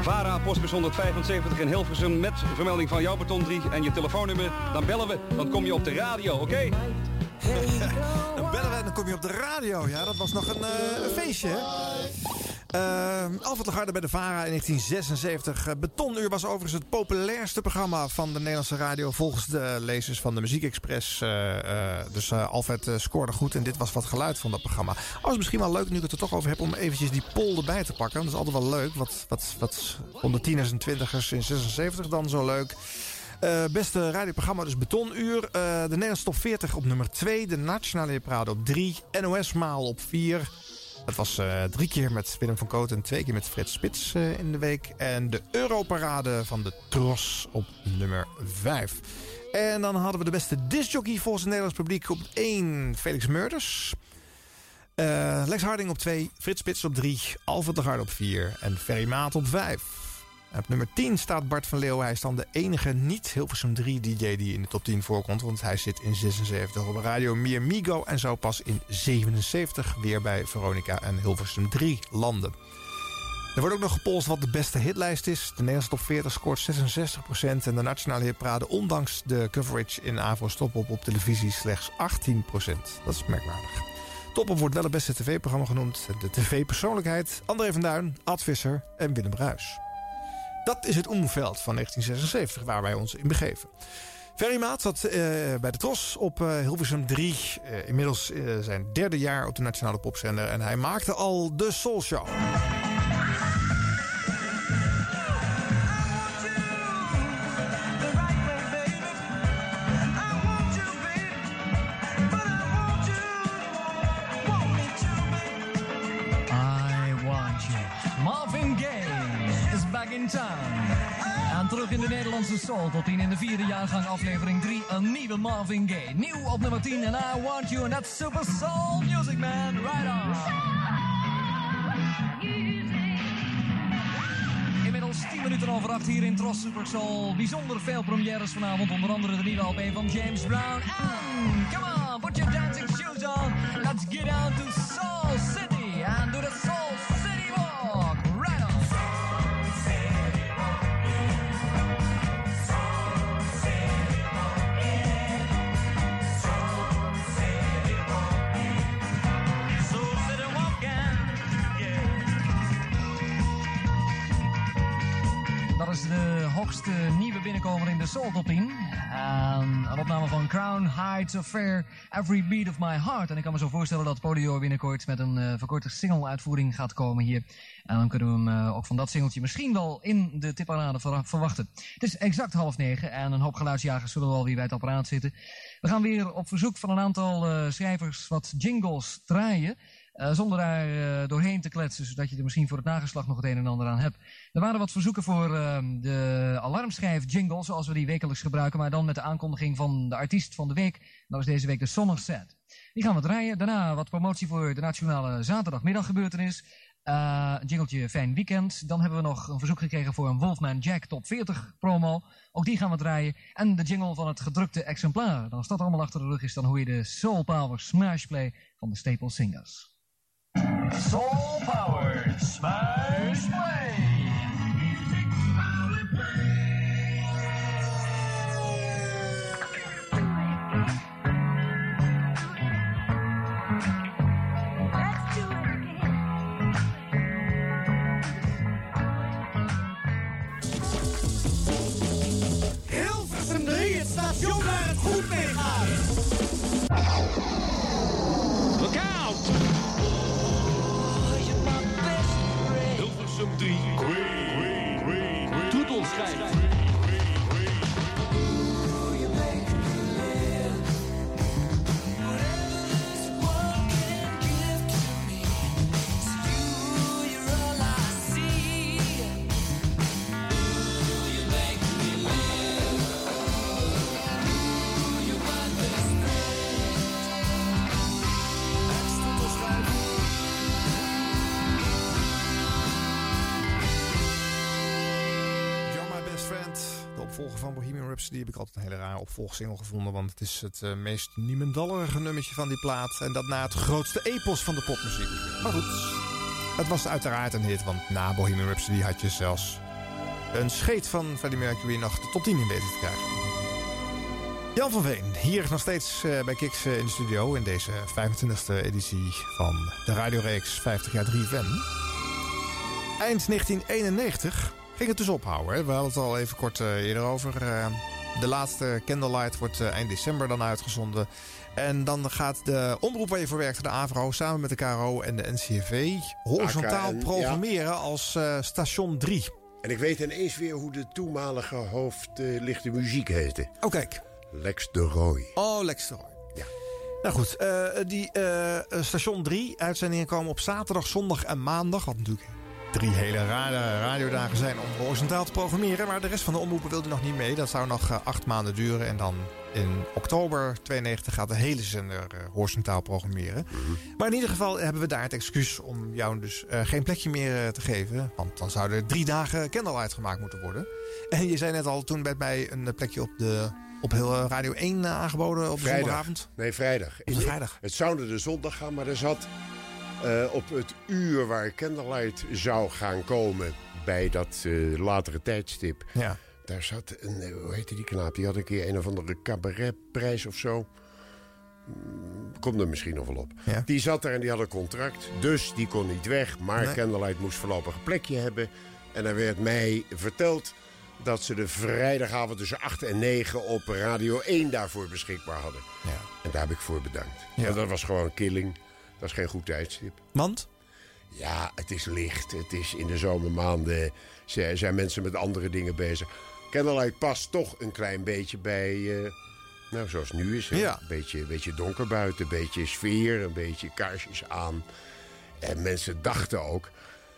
VARA, postbus 175 in Hilversum met vermelding van jouw Beton 3 en je telefoonnummer. Dan bellen we, dan kom je op de radio, oké? Dan bellen we en dan kom je op de radio. Ja, dat was nog een, eh, een feestje, hè? Uh, Alfred Lagarde bij de VARA in 1976. Eh, Betonuur was overigens het populairste programma van de Nederlandse radio... volgens de lezers van de Muziekexpress. Eh, eh, dus eh, Alfred eh, scoorde goed en dit was wat geluid van dat programma. Oh, is misschien wel leuk, nu ik het er toch over heb... om eventjes die poll erbij te pakken. Dat is altijd wel leuk. Wat, wat, wat onder tieners en twintigers in 76 dan zo leuk... Uh, beste radioprogramma, dus Betonuur. Uh, de Nederlandse top 40 op nummer 2. De Nationale Hitparade op 3. NOS Maal op 4. Het was uh, drie keer met Willem van Koot en twee keer met Fred Spits in de week. En de Europarade van de Tros op nummer 5. En dan hadden we de beste discjockey volgens het Nederlands publiek op 1. Felix Murders. Lex Harding op 2. Frits Spits op 3. Alfred de Garde op 4. En Ferry Maat op 5. Op nummer 10 staat Bart van Leeuwen. Hij is dan de enige niet-Hilversum 3 DJ die in de top 10 voorkomt. Want hij zit in 76 op Radio Mier Migo. En zo pas in 77 weer bij Veronica en Hilversum 3 landen. Er wordt ook nog gepolst wat de beste hitlijst is. De Nederlandse top 40 scoort 66%. En de Nationale Hitparade, ondanks de coverage in AVO Stopop op televisie, slechts 18%. Dat is merkwaardig. Topop wordt wel het beste tv-programma genoemd. De tv-persoonlijkheid André van Duin, Ad Visser en Willem Ruis. Dat is het omveld van 1976 waar wij ons in begeven. Ferry Maat zat uh, bij de Tros op uh, Hilversum 3. Uh, inmiddels zijn derde jaar op de Nationale Popzender. En hij maakte al de Soul Show. In de Nederlandse Soul Top 10 in de vierde jaargang aflevering 3. Een nieuwe Marvin Gaye. Nieuw op nummer 10 en I Want You. En that's Super Soul Music Man. Right on. Inmiddels 10 minuten over 8 hier in Tros Super Soul. Bijzonder veel premières vanavond. Onder andere de nieuwe LP van James Brown. And come on, put your dancing shoes on. Let's get down to Soul de hoogste nieuwe binnenkomer in de Soul Top 10. En een opname van Crown Heights Affair, Every Beat of My Heart. En ik kan me zo voorstellen dat Podio binnenkort met een eh, verkorte single-uitvoering gaat komen hier. En dan kunnen we hem eh, ook van dat singeltje misschien wel in de tipparade ver- verwachten. Het is exact half negen en een hoop geluidsjagers zullen wel weer bij het apparaat zitten. We gaan weer op verzoek van een aantal eh, schrijvers wat jingles draaien. Eh, zonder daar eh, doorheen te kletsen, zodat je er misschien voor het nageslag nog het een en ander aan hebt. Er waren wat verzoeken voor eh, de alarmschrijf jingle, zoals we die wekelijks gebruiken, maar dan met de aankondiging van de artiest van de week. Dat is deze week de Summer Set. Die gaan we draaien. Daarna wat promotie voor de nationale zaterdagmiddaggebeurtenis. Een jingletje Fijn Weekend. Dan hebben we nog een verzoek gekregen voor een Wolfman Jack Top 40 promo. Ook die gaan we draaien. En de jingle van het gedrukte exemplaar. En als dat allemaal achter de rug is, dan hoor je de Soul Power Smash Play van de Staple Singers. Soul Power Smash Play. Hilversum Hilversum 3. Opvolger van Bohemian Rhapsody heb ik altijd een hele rare opvolgsingle gevonden. Want het is het eh, meest niemendallerige nummertje van die plaat. En dat na het grootste epos van de popmuziek. Maar goed, het was uiteraard een hit. Want na Bohemian Rhapsody had je zelfs een scheet van Freddie Mercury nog de top 10 in weten te krijgen. Jan van Veen, hier nog steeds eh, bij Kiks eh, in de studio. In deze 25e editie van de radioreeks 50 jaar 3FM. Eind 1991 ging het dus ophouden. Hè? We hadden het al even kort eh, eerder over. Eh, de laatste Candlelight wordt eh, eind december dan uitgezonden. En dan gaat de omroep waar je voor werkt, de AVRO... samen met de KRO en de NCRV horizontaal AKN, programmeren als station 3. En ik weet ineens weer hoe de toenmalige hoofd eh, lichte muziek heette. Oh, kijk. Lex de Roy. Oh, Lex de Roy. Ja. Nou goed, die station 3 uitzendingen komen op zaterdag, zondag en maandag. Wat natuurlijk drie hele rare radiodagen zijn om horizontaal te programmeren. Maar de rest van de omroepen wilde nog niet mee. Dat zou nog eh, acht maanden duren. En dan in oktober 92 gaat de hele zender eh, horizontaal programmeren. Maar in ieder geval hebben we daar het excuus om jou dus eh, geen plekje meer te geven. Want dan zouden er drie dagen candlelight gemaakt moeten worden. En je zei net al toen werd mij een plekje op de... Op heel Radio 1 eh, aangeboden op de zondagavond. Nee, vrijdag. Vrijdag. Het zou naar de zondag gaan, maar er zat eh, op het uur waar Candlelight zou gaan komen... bij dat eh, latere tijdstip... Ja. Daar zat een, eh, hoe heette die knaap? Die had een keer een of andere cabaretprijs of zo. Mm, Komt er misschien nog wel op. Ja. Die zat er en die had een contract. Dus die kon niet weg. Maar Nee. Candlelight moest voorlopig een plekje hebben. En er werd mij verteld dat ze de vrijdagavond tussen 8 en 9 op Radio 1 daarvoor beschikbaar hadden. Ja. En daar heb ik voor bedankt. Ja. Dat was gewoon killing. Dat is geen goed tijdstip. Want? Ja, het is licht. Het is in de zomermaanden zijn mensen met andere dingen bezig. Candlelight past toch een klein beetje bij, eh, nou zoals het nu is. hè. Ja. Een beetje, beetje donker buiten, een beetje sfeer, een beetje kaarsjes aan. En mensen dachten ook,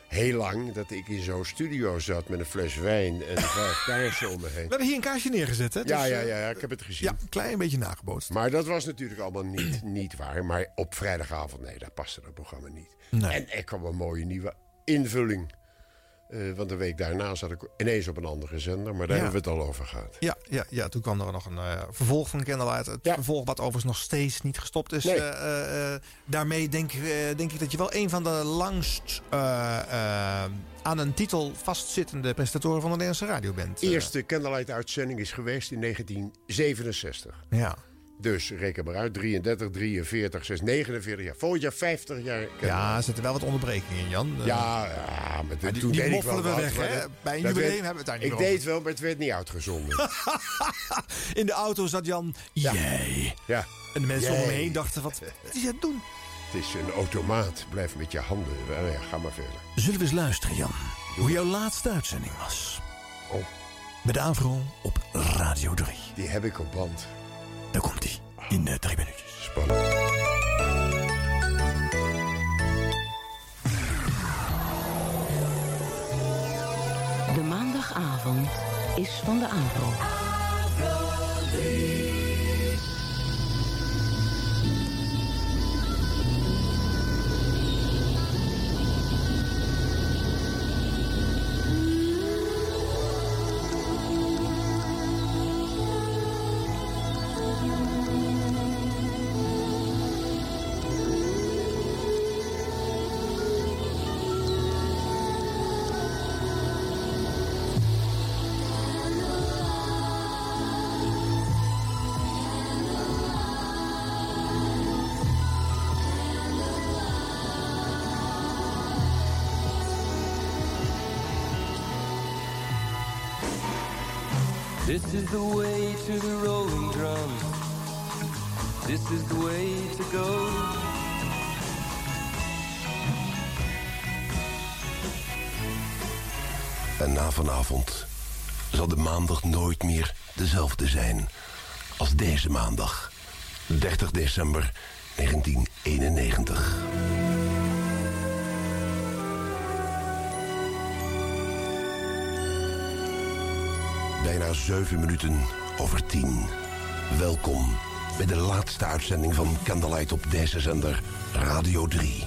heel lang dat ik in zo'n studio zat met een fles wijn en vijf kaarsen om me We heen. hebben hier een kaarsje neergezet, hè? Ja, Dus, ja, eh, ja, ja, ik heb het gezien. Ja, een klein beetje nagebootst. Maar dat was natuurlijk allemaal niet, niet waar. Maar op vrijdagavond, nee, dat paste dat programma niet. Nee. En er kwam een mooie nieuwe invulling. Eh, want de week daarna zat ik ineens op een andere zender. Maar daar Ja. hebben we het al over gehad. Ja, ja, ja, toen kwam er nog een eh, vervolg van Candlelight. Het vervolg wat overigens nog steeds niet gestopt is. Nee. Eh, daarmee denk, denk ik dat je wel een van de langst aan een titel vastzittende presentatoren van de Nederlandse radio bent. De eerste Candlelight-uitzending is geweest in 1967. ja. Dus reken maar uit, 33, 43, 6, 49 jaar. Volgend jaar 50 jaar. ja, er zitten wel wat onderbrekingen in, Jan. Eh, Ja, ja, maar, die- toen die ik wel moffelen we wat, weg, hè? dat- Bij een dat jubileum hebben we het daar niet Ik meer over. deed wel, maar het werd niet uitgezonden. In de auto zat Jan, jij. ja. En de mensen om Jij. heen dachten, wat, wat is het doen? Het is een automaat. Blijf met je handen. Nou ja, ga maar verder. Zullen we eens luisteren, Jan, hoe jouw laatste uitzending was? Oh. Met Avro op Radio 3. Die heb ik op band. Daar komt hij, in eh, drie minuutjes. Spannend. De maandagavond is van de Avro. This is the way to the rolling drums. This is the way to go. En na vanavond zal de maandag nooit meer dezelfde zijn als deze maandag, 30 december 1991. Bijna zeven minuten over tien. Welkom bij de laatste uitzending van Candlelight op deze zender Radio 3.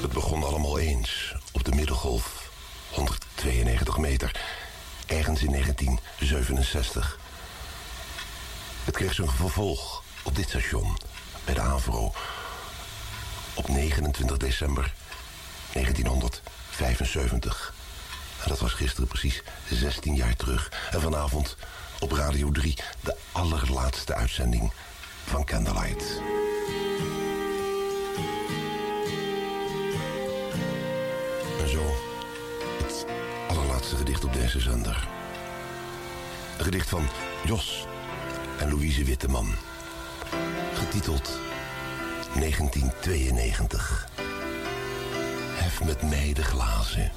Het begon allemaal eens op de Middelgolf, 192 meter, ergens in 1967. Het kreeg zijn vervolg op dit station, bij de AVRO, op 29 december 1975. En dat was gisteren precies 16 jaar terug. En vanavond op Radio 3 de allerlaatste uitzending van Candlelight. En zo het allerlaatste gedicht op deze zender. Een gedicht van Jos en Louise Witteman. Getiteld 1992. Hef met mij de glazen.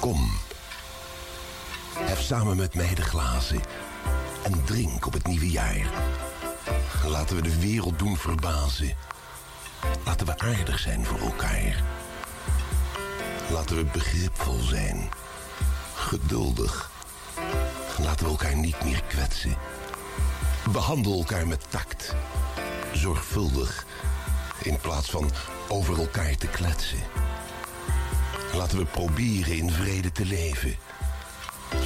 Kom. Hef samen met mij de glazen. En drink op het nieuwe jaar. Laten we de wereld doen verbazen. Laten we aardig zijn voor elkaar. Laten we begripvol zijn. Geduldig. Laten we elkaar niet meer kwetsen. Behandel elkaar met tact. Zorgvuldig. In plaats van over elkaar te kletsen. Laten we proberen in vrede te leven.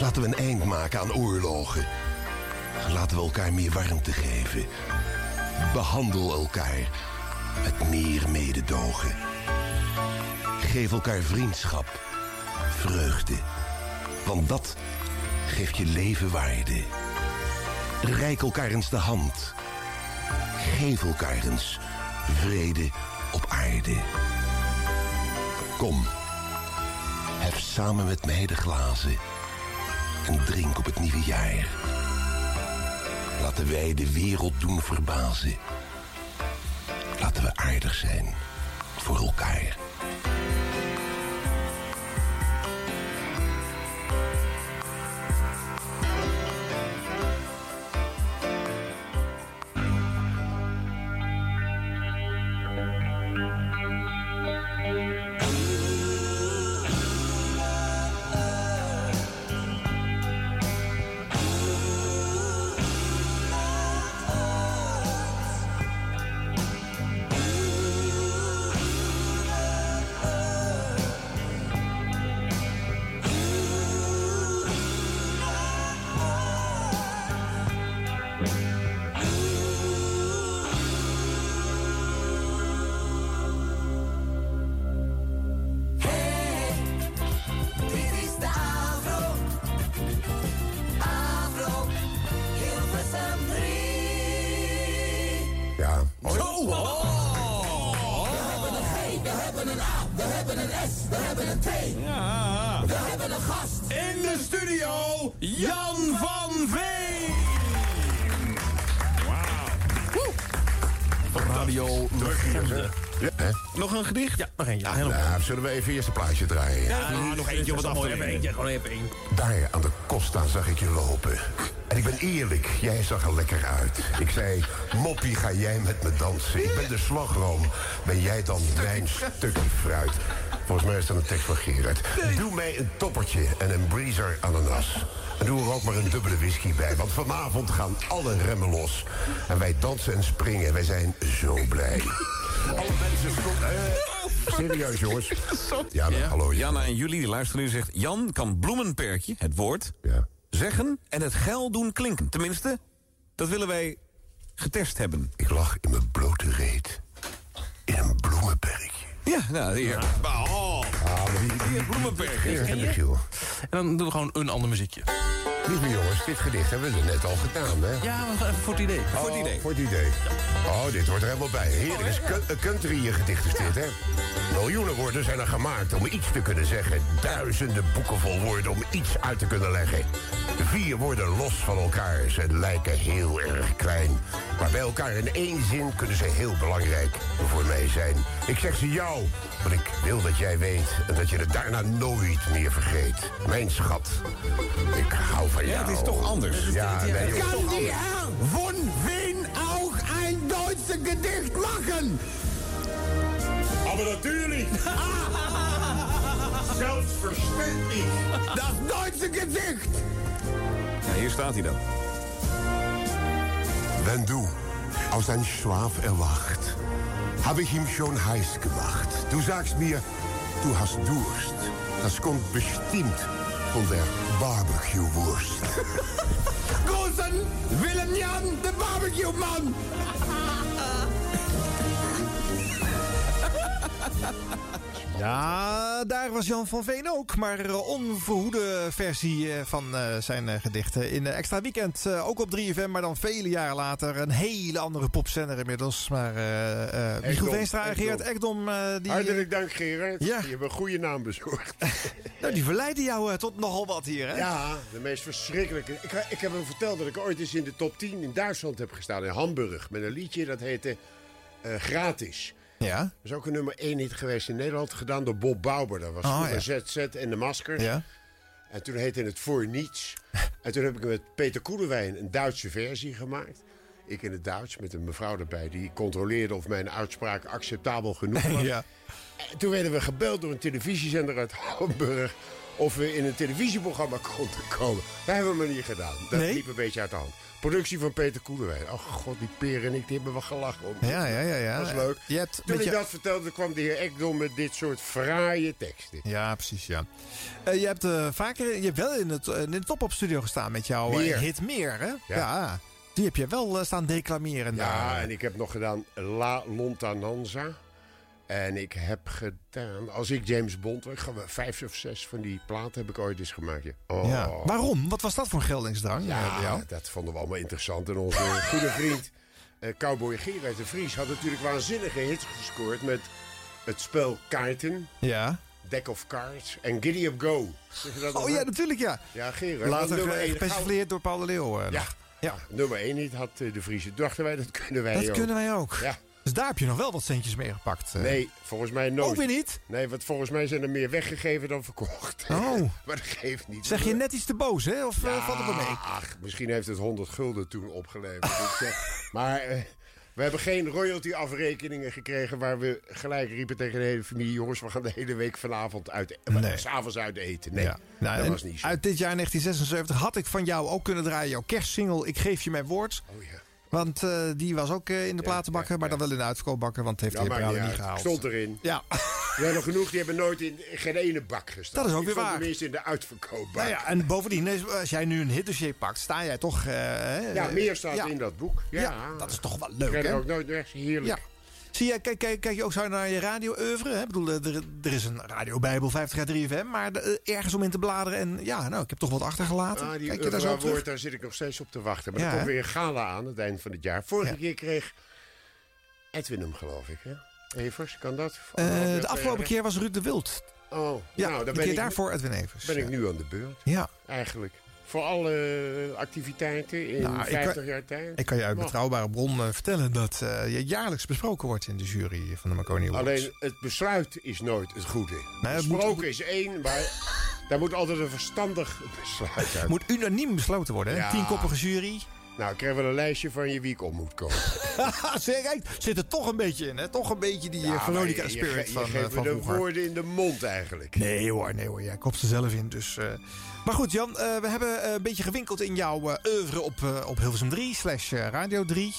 Laten we een eind maken aan oorlogen. Laten we elkaar meer warmte geven. Behandel elkaar met meer mededogen. Geef elkaar vriendschap, vreugde. Want dat geeft je leven waarde. Rijk elkaar eens de hand. Geef elkaar eens vrede op aarde. Kom, hef samen met mij de glazen en drink op het nieuwe jaar. Laten wij de wereld doen verbazen. Laten we aardig zijn voor elkaar. Gedicht? Ja, nog eentje. Ja, nou, zullen we even eerst een plaatje draaien? Ja, nog eentje het af Even eentje, gewoon even één. Daar aan de Costa zag ik je lopen. En ik ben eerlijk, jij zag er lekker uit. Ik zei, moppie, ga jij met me dansen? Ik ben de slagroom. Ben jij dan mijn stukje fruit? Volgens mij is dat een tekst van Gerard. Doe mij een toppertje en een breezer ananas. En doe er ook maar een dubbele whisky bij. Want vanavond gaan alle remmen los. En wij dansen en springen. Wij zijn zo blij. Alle mensen... stop- eh, serieus, jongens. Ja, nou, hallo. Jan. Janna en jullie, die luisteren nu, zegt... Jan kan bloemenperkje, het woord, zeggen en het geil doen klinken. Tenminste, dat willen wij getest hebben. Ik lag in mijn blote reet. In een bloemenperkje. Ja, nou, hier. Oh, Ah, maar die, hier, bloemenperkje. En dan doen we gewoon een ander muziekje. Lieve jongens, dit gedicht hebben we net al gedaan, hè? Ja, maar even voor het idee. Oh, voor het idee. Voor het idee. Oh, dit hoort er helemaal bij. Heerlijk, is country gedicht is dit, hè? Miljoenen woorden zijn er gemaakt om iets te kunnen zeggen. Duizenden boeken vol woorden om iets uit te kunnen leggen. Vier woorden los van elkaar. Ze lijken heel erg klein. Maar bij elkaar in één zin kunnen ze heel belangrijk voor mij zijn. Ik zeg ze jou, want ik wil dat jij weet... en dat je het daarna nooit meer vergeet. Mijn schat, ik hou van jou. Ja, het is toch anders. Ja, nee, joh. Kann die Herr von Wien auch ein deutsches Gedicht machen? Aber natürlich. Selbstverständlich. Das deutsche Gedicht. Ja, hier staat hij dan. Wenn du aus deinem Schlaf erwacht, habe ich ihm schon heiß gemacht. Du sagst mir, du hast Durst. Das kommt bestimmt von der Barbecue-Wurst. Großen Willem Jan, de barbecue-man. Ja, daar was Jan van Veen ook. Maar onverhoede versie eh, van eh, zijn eh, gedichten. In Extra Weekend, ook op 3FM, maar dan vele jaren later. Een hele andere popzender inmiddels. Maar eh eh Michiel Veenstra en Ekdom. Gerard Ekdom... die, Hartelijk dank, Gerard. Ja. Je hebt een goede naam bezorgd. nou, die verleiden jou tot nogal wat hier, hè? Ja, de meest verschrikkelijke. Ik, ik heb hem verteld dat ik ooit eens in de top 10 in Duitsland heb gestaan. In Hamburg. Met een liedje dat heette Gratis. Ja. Dat is ook een nummer 1 hit geweest in Nederland. Gedaan door Bob Bauer. Dat was Oh, ja. ZZ en de Maskers. Ja. En toen heette het Voor Niets. en toen heb ik met Peter Koelewijn een Duitse versie gemaakt. Ik in het Duits met een mevrouw erbij. Die controleerde of mijn uitspraak acceptabel genoeg was. Ja. En toen werden we gebeld door een televisiezender uit Hamburg. Of we in een televisieprogramma konden komen. Dat hebben we maar niet gedaan. Dat Nee? liep een beetje uit de hand. Productie van Peter Koelewijn. Oh god, die peren en ik die hebben we gelachen om. Ja, ja, ja. ja. Dat was leuk. Je hebt Toen ik je- dat vertelde, kwam de heer Ekdom met dit soort fraaie teksten. Ja, precies, ja. Eh, je hebt eh, vaker, je hebt wel in, het, in de top-op studio gestaan met jouw eh, Meer. hit Meer, hè? Ja. Die heb je wel eh, staan declameren. Ja, daar. en ik heb nog gedaan La Lontananza. En ik heb gedaan, als ik James Bond, wel vijf of zes van die platen heb ik ooit eens gemaakt. Ja. Oh. Ja. Waarom? Wat was dat voor een geldingsdrang? eh, bij Ja, jou? dat vonden we allemaal interessant. En onze goede vriend eh, Cowboy Gerard de Vries had natuurlijk waanzinnige hits gescoord met het spel kaarten, Ja. Deck of Cards en Giddy Up Go. Dat Oh ja, natuurlijk, ja. Ja, Gerard. Later eh, gepersifleerd door Paul de Leeuw. eh, Ja. Ja, nummer 1 niet had eh, de Vries. Dachten wij, dat kunnen wij Dat ook. kunnen wij ook. Ja. Dus daar heb je nog wel wat centjes mee gepakt. eh. Nee, volgens mij nooit. Ook weer niet? Nee, want volgens mij zijn er meer weggegeven dan verkocht. Oh. maar dat geeft niet. Zeg je net iets te boos, hè? Of eh, valt het wel mee? Ach, misschien heeft het 100 gulden toen opgeleverd. Maar eh, we hebben geen royalty-afrekeningen gekregen... waar we gelijk riepen tegen de hele familie... jongens, we gaan de hele week vanavond uit... Nee. s'avonds uit eten. Nee, Ja. Nou, dat was niet zo. Uit dit jaar 1976 had ik van jou ook kunnen draaien. Jouw kerstsingle Ik geef je mijn woord. Oh ja. Want eh, die was ook eh, in de platenbakken, maar dan wel in de uitverkoopbakken, want heeft Ja, de maakt niet, gehaald. Stond erin. Ja. Zijn er genoeg, die hebben nooit in geen ene bak gestaan. Dat is ook weer waar. tenminste in de uitverkoopbak. Nou ja, en bovendien, als jij nu een hitdossier pakt, sta jij toch... eh, Ja, meer staat ja. in dat boek. Ja, Ja, dat is toch wel leuk, hè? ook nooit weg. Heerlijk. Ja. Zie je, kijk, kijk, kijk je ook zo naar je radio-oeuvre? Ik bedoel, eh, er, er is een radiobijbel 50 jaar 3FM, maar de- eh, ergens om in te bladeren. En ja, nou, ik heb toch wat achtergelaten. Ah, die kijk je daar zo woord, daar zit ik nog steeds op te wachten. Maar Ja, er komt weer een gala aan het eind van het jaar. Vorige keer kreeg Edwin hem, geloof ik, hè? Evers, kan dat? Eh, de afgelopen keer was Ruud de Wild. Oh, Ja, nou, de dan keer ben ik, daarvoor Edwin Evers. ben ik nu aan de beurt. Ja. Eigenlijk. Voor alle activiteiten in Nou, ik 50 kan- jaar tijd. Ik kan je uit Mag. betrouwbare bron eh, vertellen dat je jaarlijks besproken wordt in de jury van de Marconi Awards. Alleen het besluit is nooit het goede. Nee, het Besproken moet- is één, maar daar moet altijd een verstandig besluit uit. moet unaniem besloten worden, hè? Ja. Tienkoppige jury. Nou, ik krijg wel een lijstje van je wie ik om moet komen. Kijk, zit er toch een beetje in, hè? Toch een beetje die eh, Veronica maar je- Spirit je, van, je eh, geeft van de vroeger. woorden in de mond eigenlijk. Nee hoor, nee hoor. Jij kopt er zelf in. Dus, eh. Maar goed, Jan, we hebben een beetje gewinkeld in jouw oeuvre op, op Hilversum 3 slash Radio 3.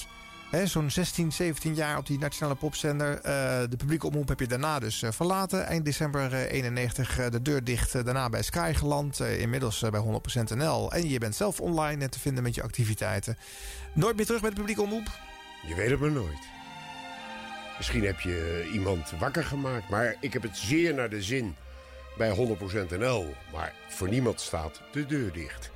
Zo'n 16, 17 jaar op die nationale popzender. Eh, de publieke omroep heb je daarna dus eh, verlaten. Eind december eh, 91 eh, de deur dicht. daarna bij Sky geland. inmiddels bij 100% NL. En je bent zelf online te vinden met je activiteiten. Nooit meer terug bij de publieke omroep? Je weet het maar nooit. Misschien heb je iemand wakker gemaakt, maar ik heb het zeer naar de zin bij 100% NL. Maar voor niemand staat de deur dicht.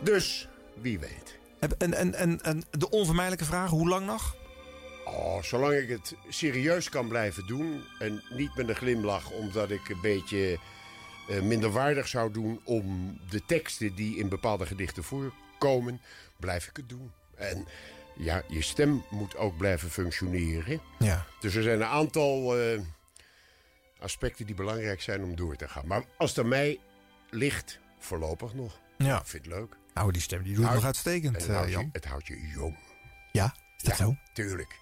Dus, wie weet. En, en, en, en de onvermijdelijke vraag, hoe lang nog? Oh, zolang ik het serieus kan blijven doen en niet met een glimlach omdat ik een beetje eh, minderwaardig zou doen om de teksten die in bepaalde gedichten voorkomen, blijf ik het doen. En ja, je stem moet ook blijven functioneren. Ja. Dus er zijn een aantal eh, aspecten die belangrijk zijn om door te gaan. Maar als het aan mij ligt, voorlopig nog. Ja. Ik vind het leuk. Nou, die stem die doet het nog uitstekend, het eh, houdt je- Jan. het houdt je jong. Ja, is dat zo? Tuurlijk.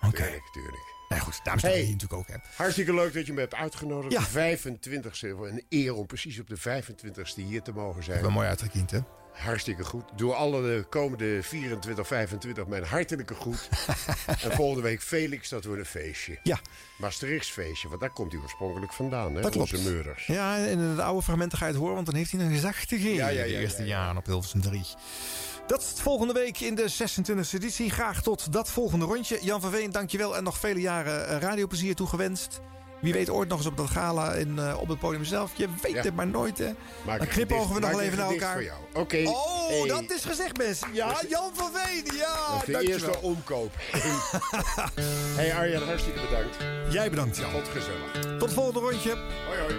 Oké. Tuurlijk, tuurlijk. Nou goed, dames en heren, je natuurlijk ook hebt. Hartstikke leuk dat je me hebt uitgenodigd. Ja. De 25e, een eer om precies op de 25e hier te mogen zijn. Wel mooi uitgekiend, hè? Hartstikke goed. Doe alle de komende 24, 25 mijn hartelijke goed. en volgende week Felix, dat wordt een feestje. Ja. Maastrichts feestje, want daar komt hij oorspronkelijk vandaan, hè? Dat klopt. Onze Meurders. Ja, en in de oude fragmenten ga je het horen, want dan heeft hij een gezag te geven. Ja, ja, ja, de eerste ja. jaren op Hilversum 3. Dat is het volgende week in de 26e editie. Graag tot dat volgende rondje. Jan van Veen, dankjewel en nog vele jaren eh, radioplezier toegewenst. Wie weet ooit nog eens op dat gala in, eh, op het podium zelf. Je weet Ja. het maar nooit, hè. Maak Dan knipogen we nog even naar elkaar. voor jou. Oké. Oh, Hey. dat is gezegd, mensen. Ja, Jan van Veen, ja. Dat is de eerste omkoop. hey Arjan, hartstikke bedankt. Jij bedankt, Jan. Tot gezellig. Tot het volgende rondje. Hoi, hoi.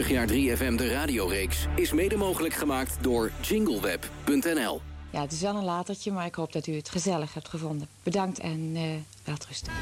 ...50 jaar 3FM de radioreeks is mede mogelijk gemaakt door jingleweb.nl. Ja, het is wel een latertje, maar ik hoop dat u het gezellig hebt gevonden. Bedankt en eh welterusten.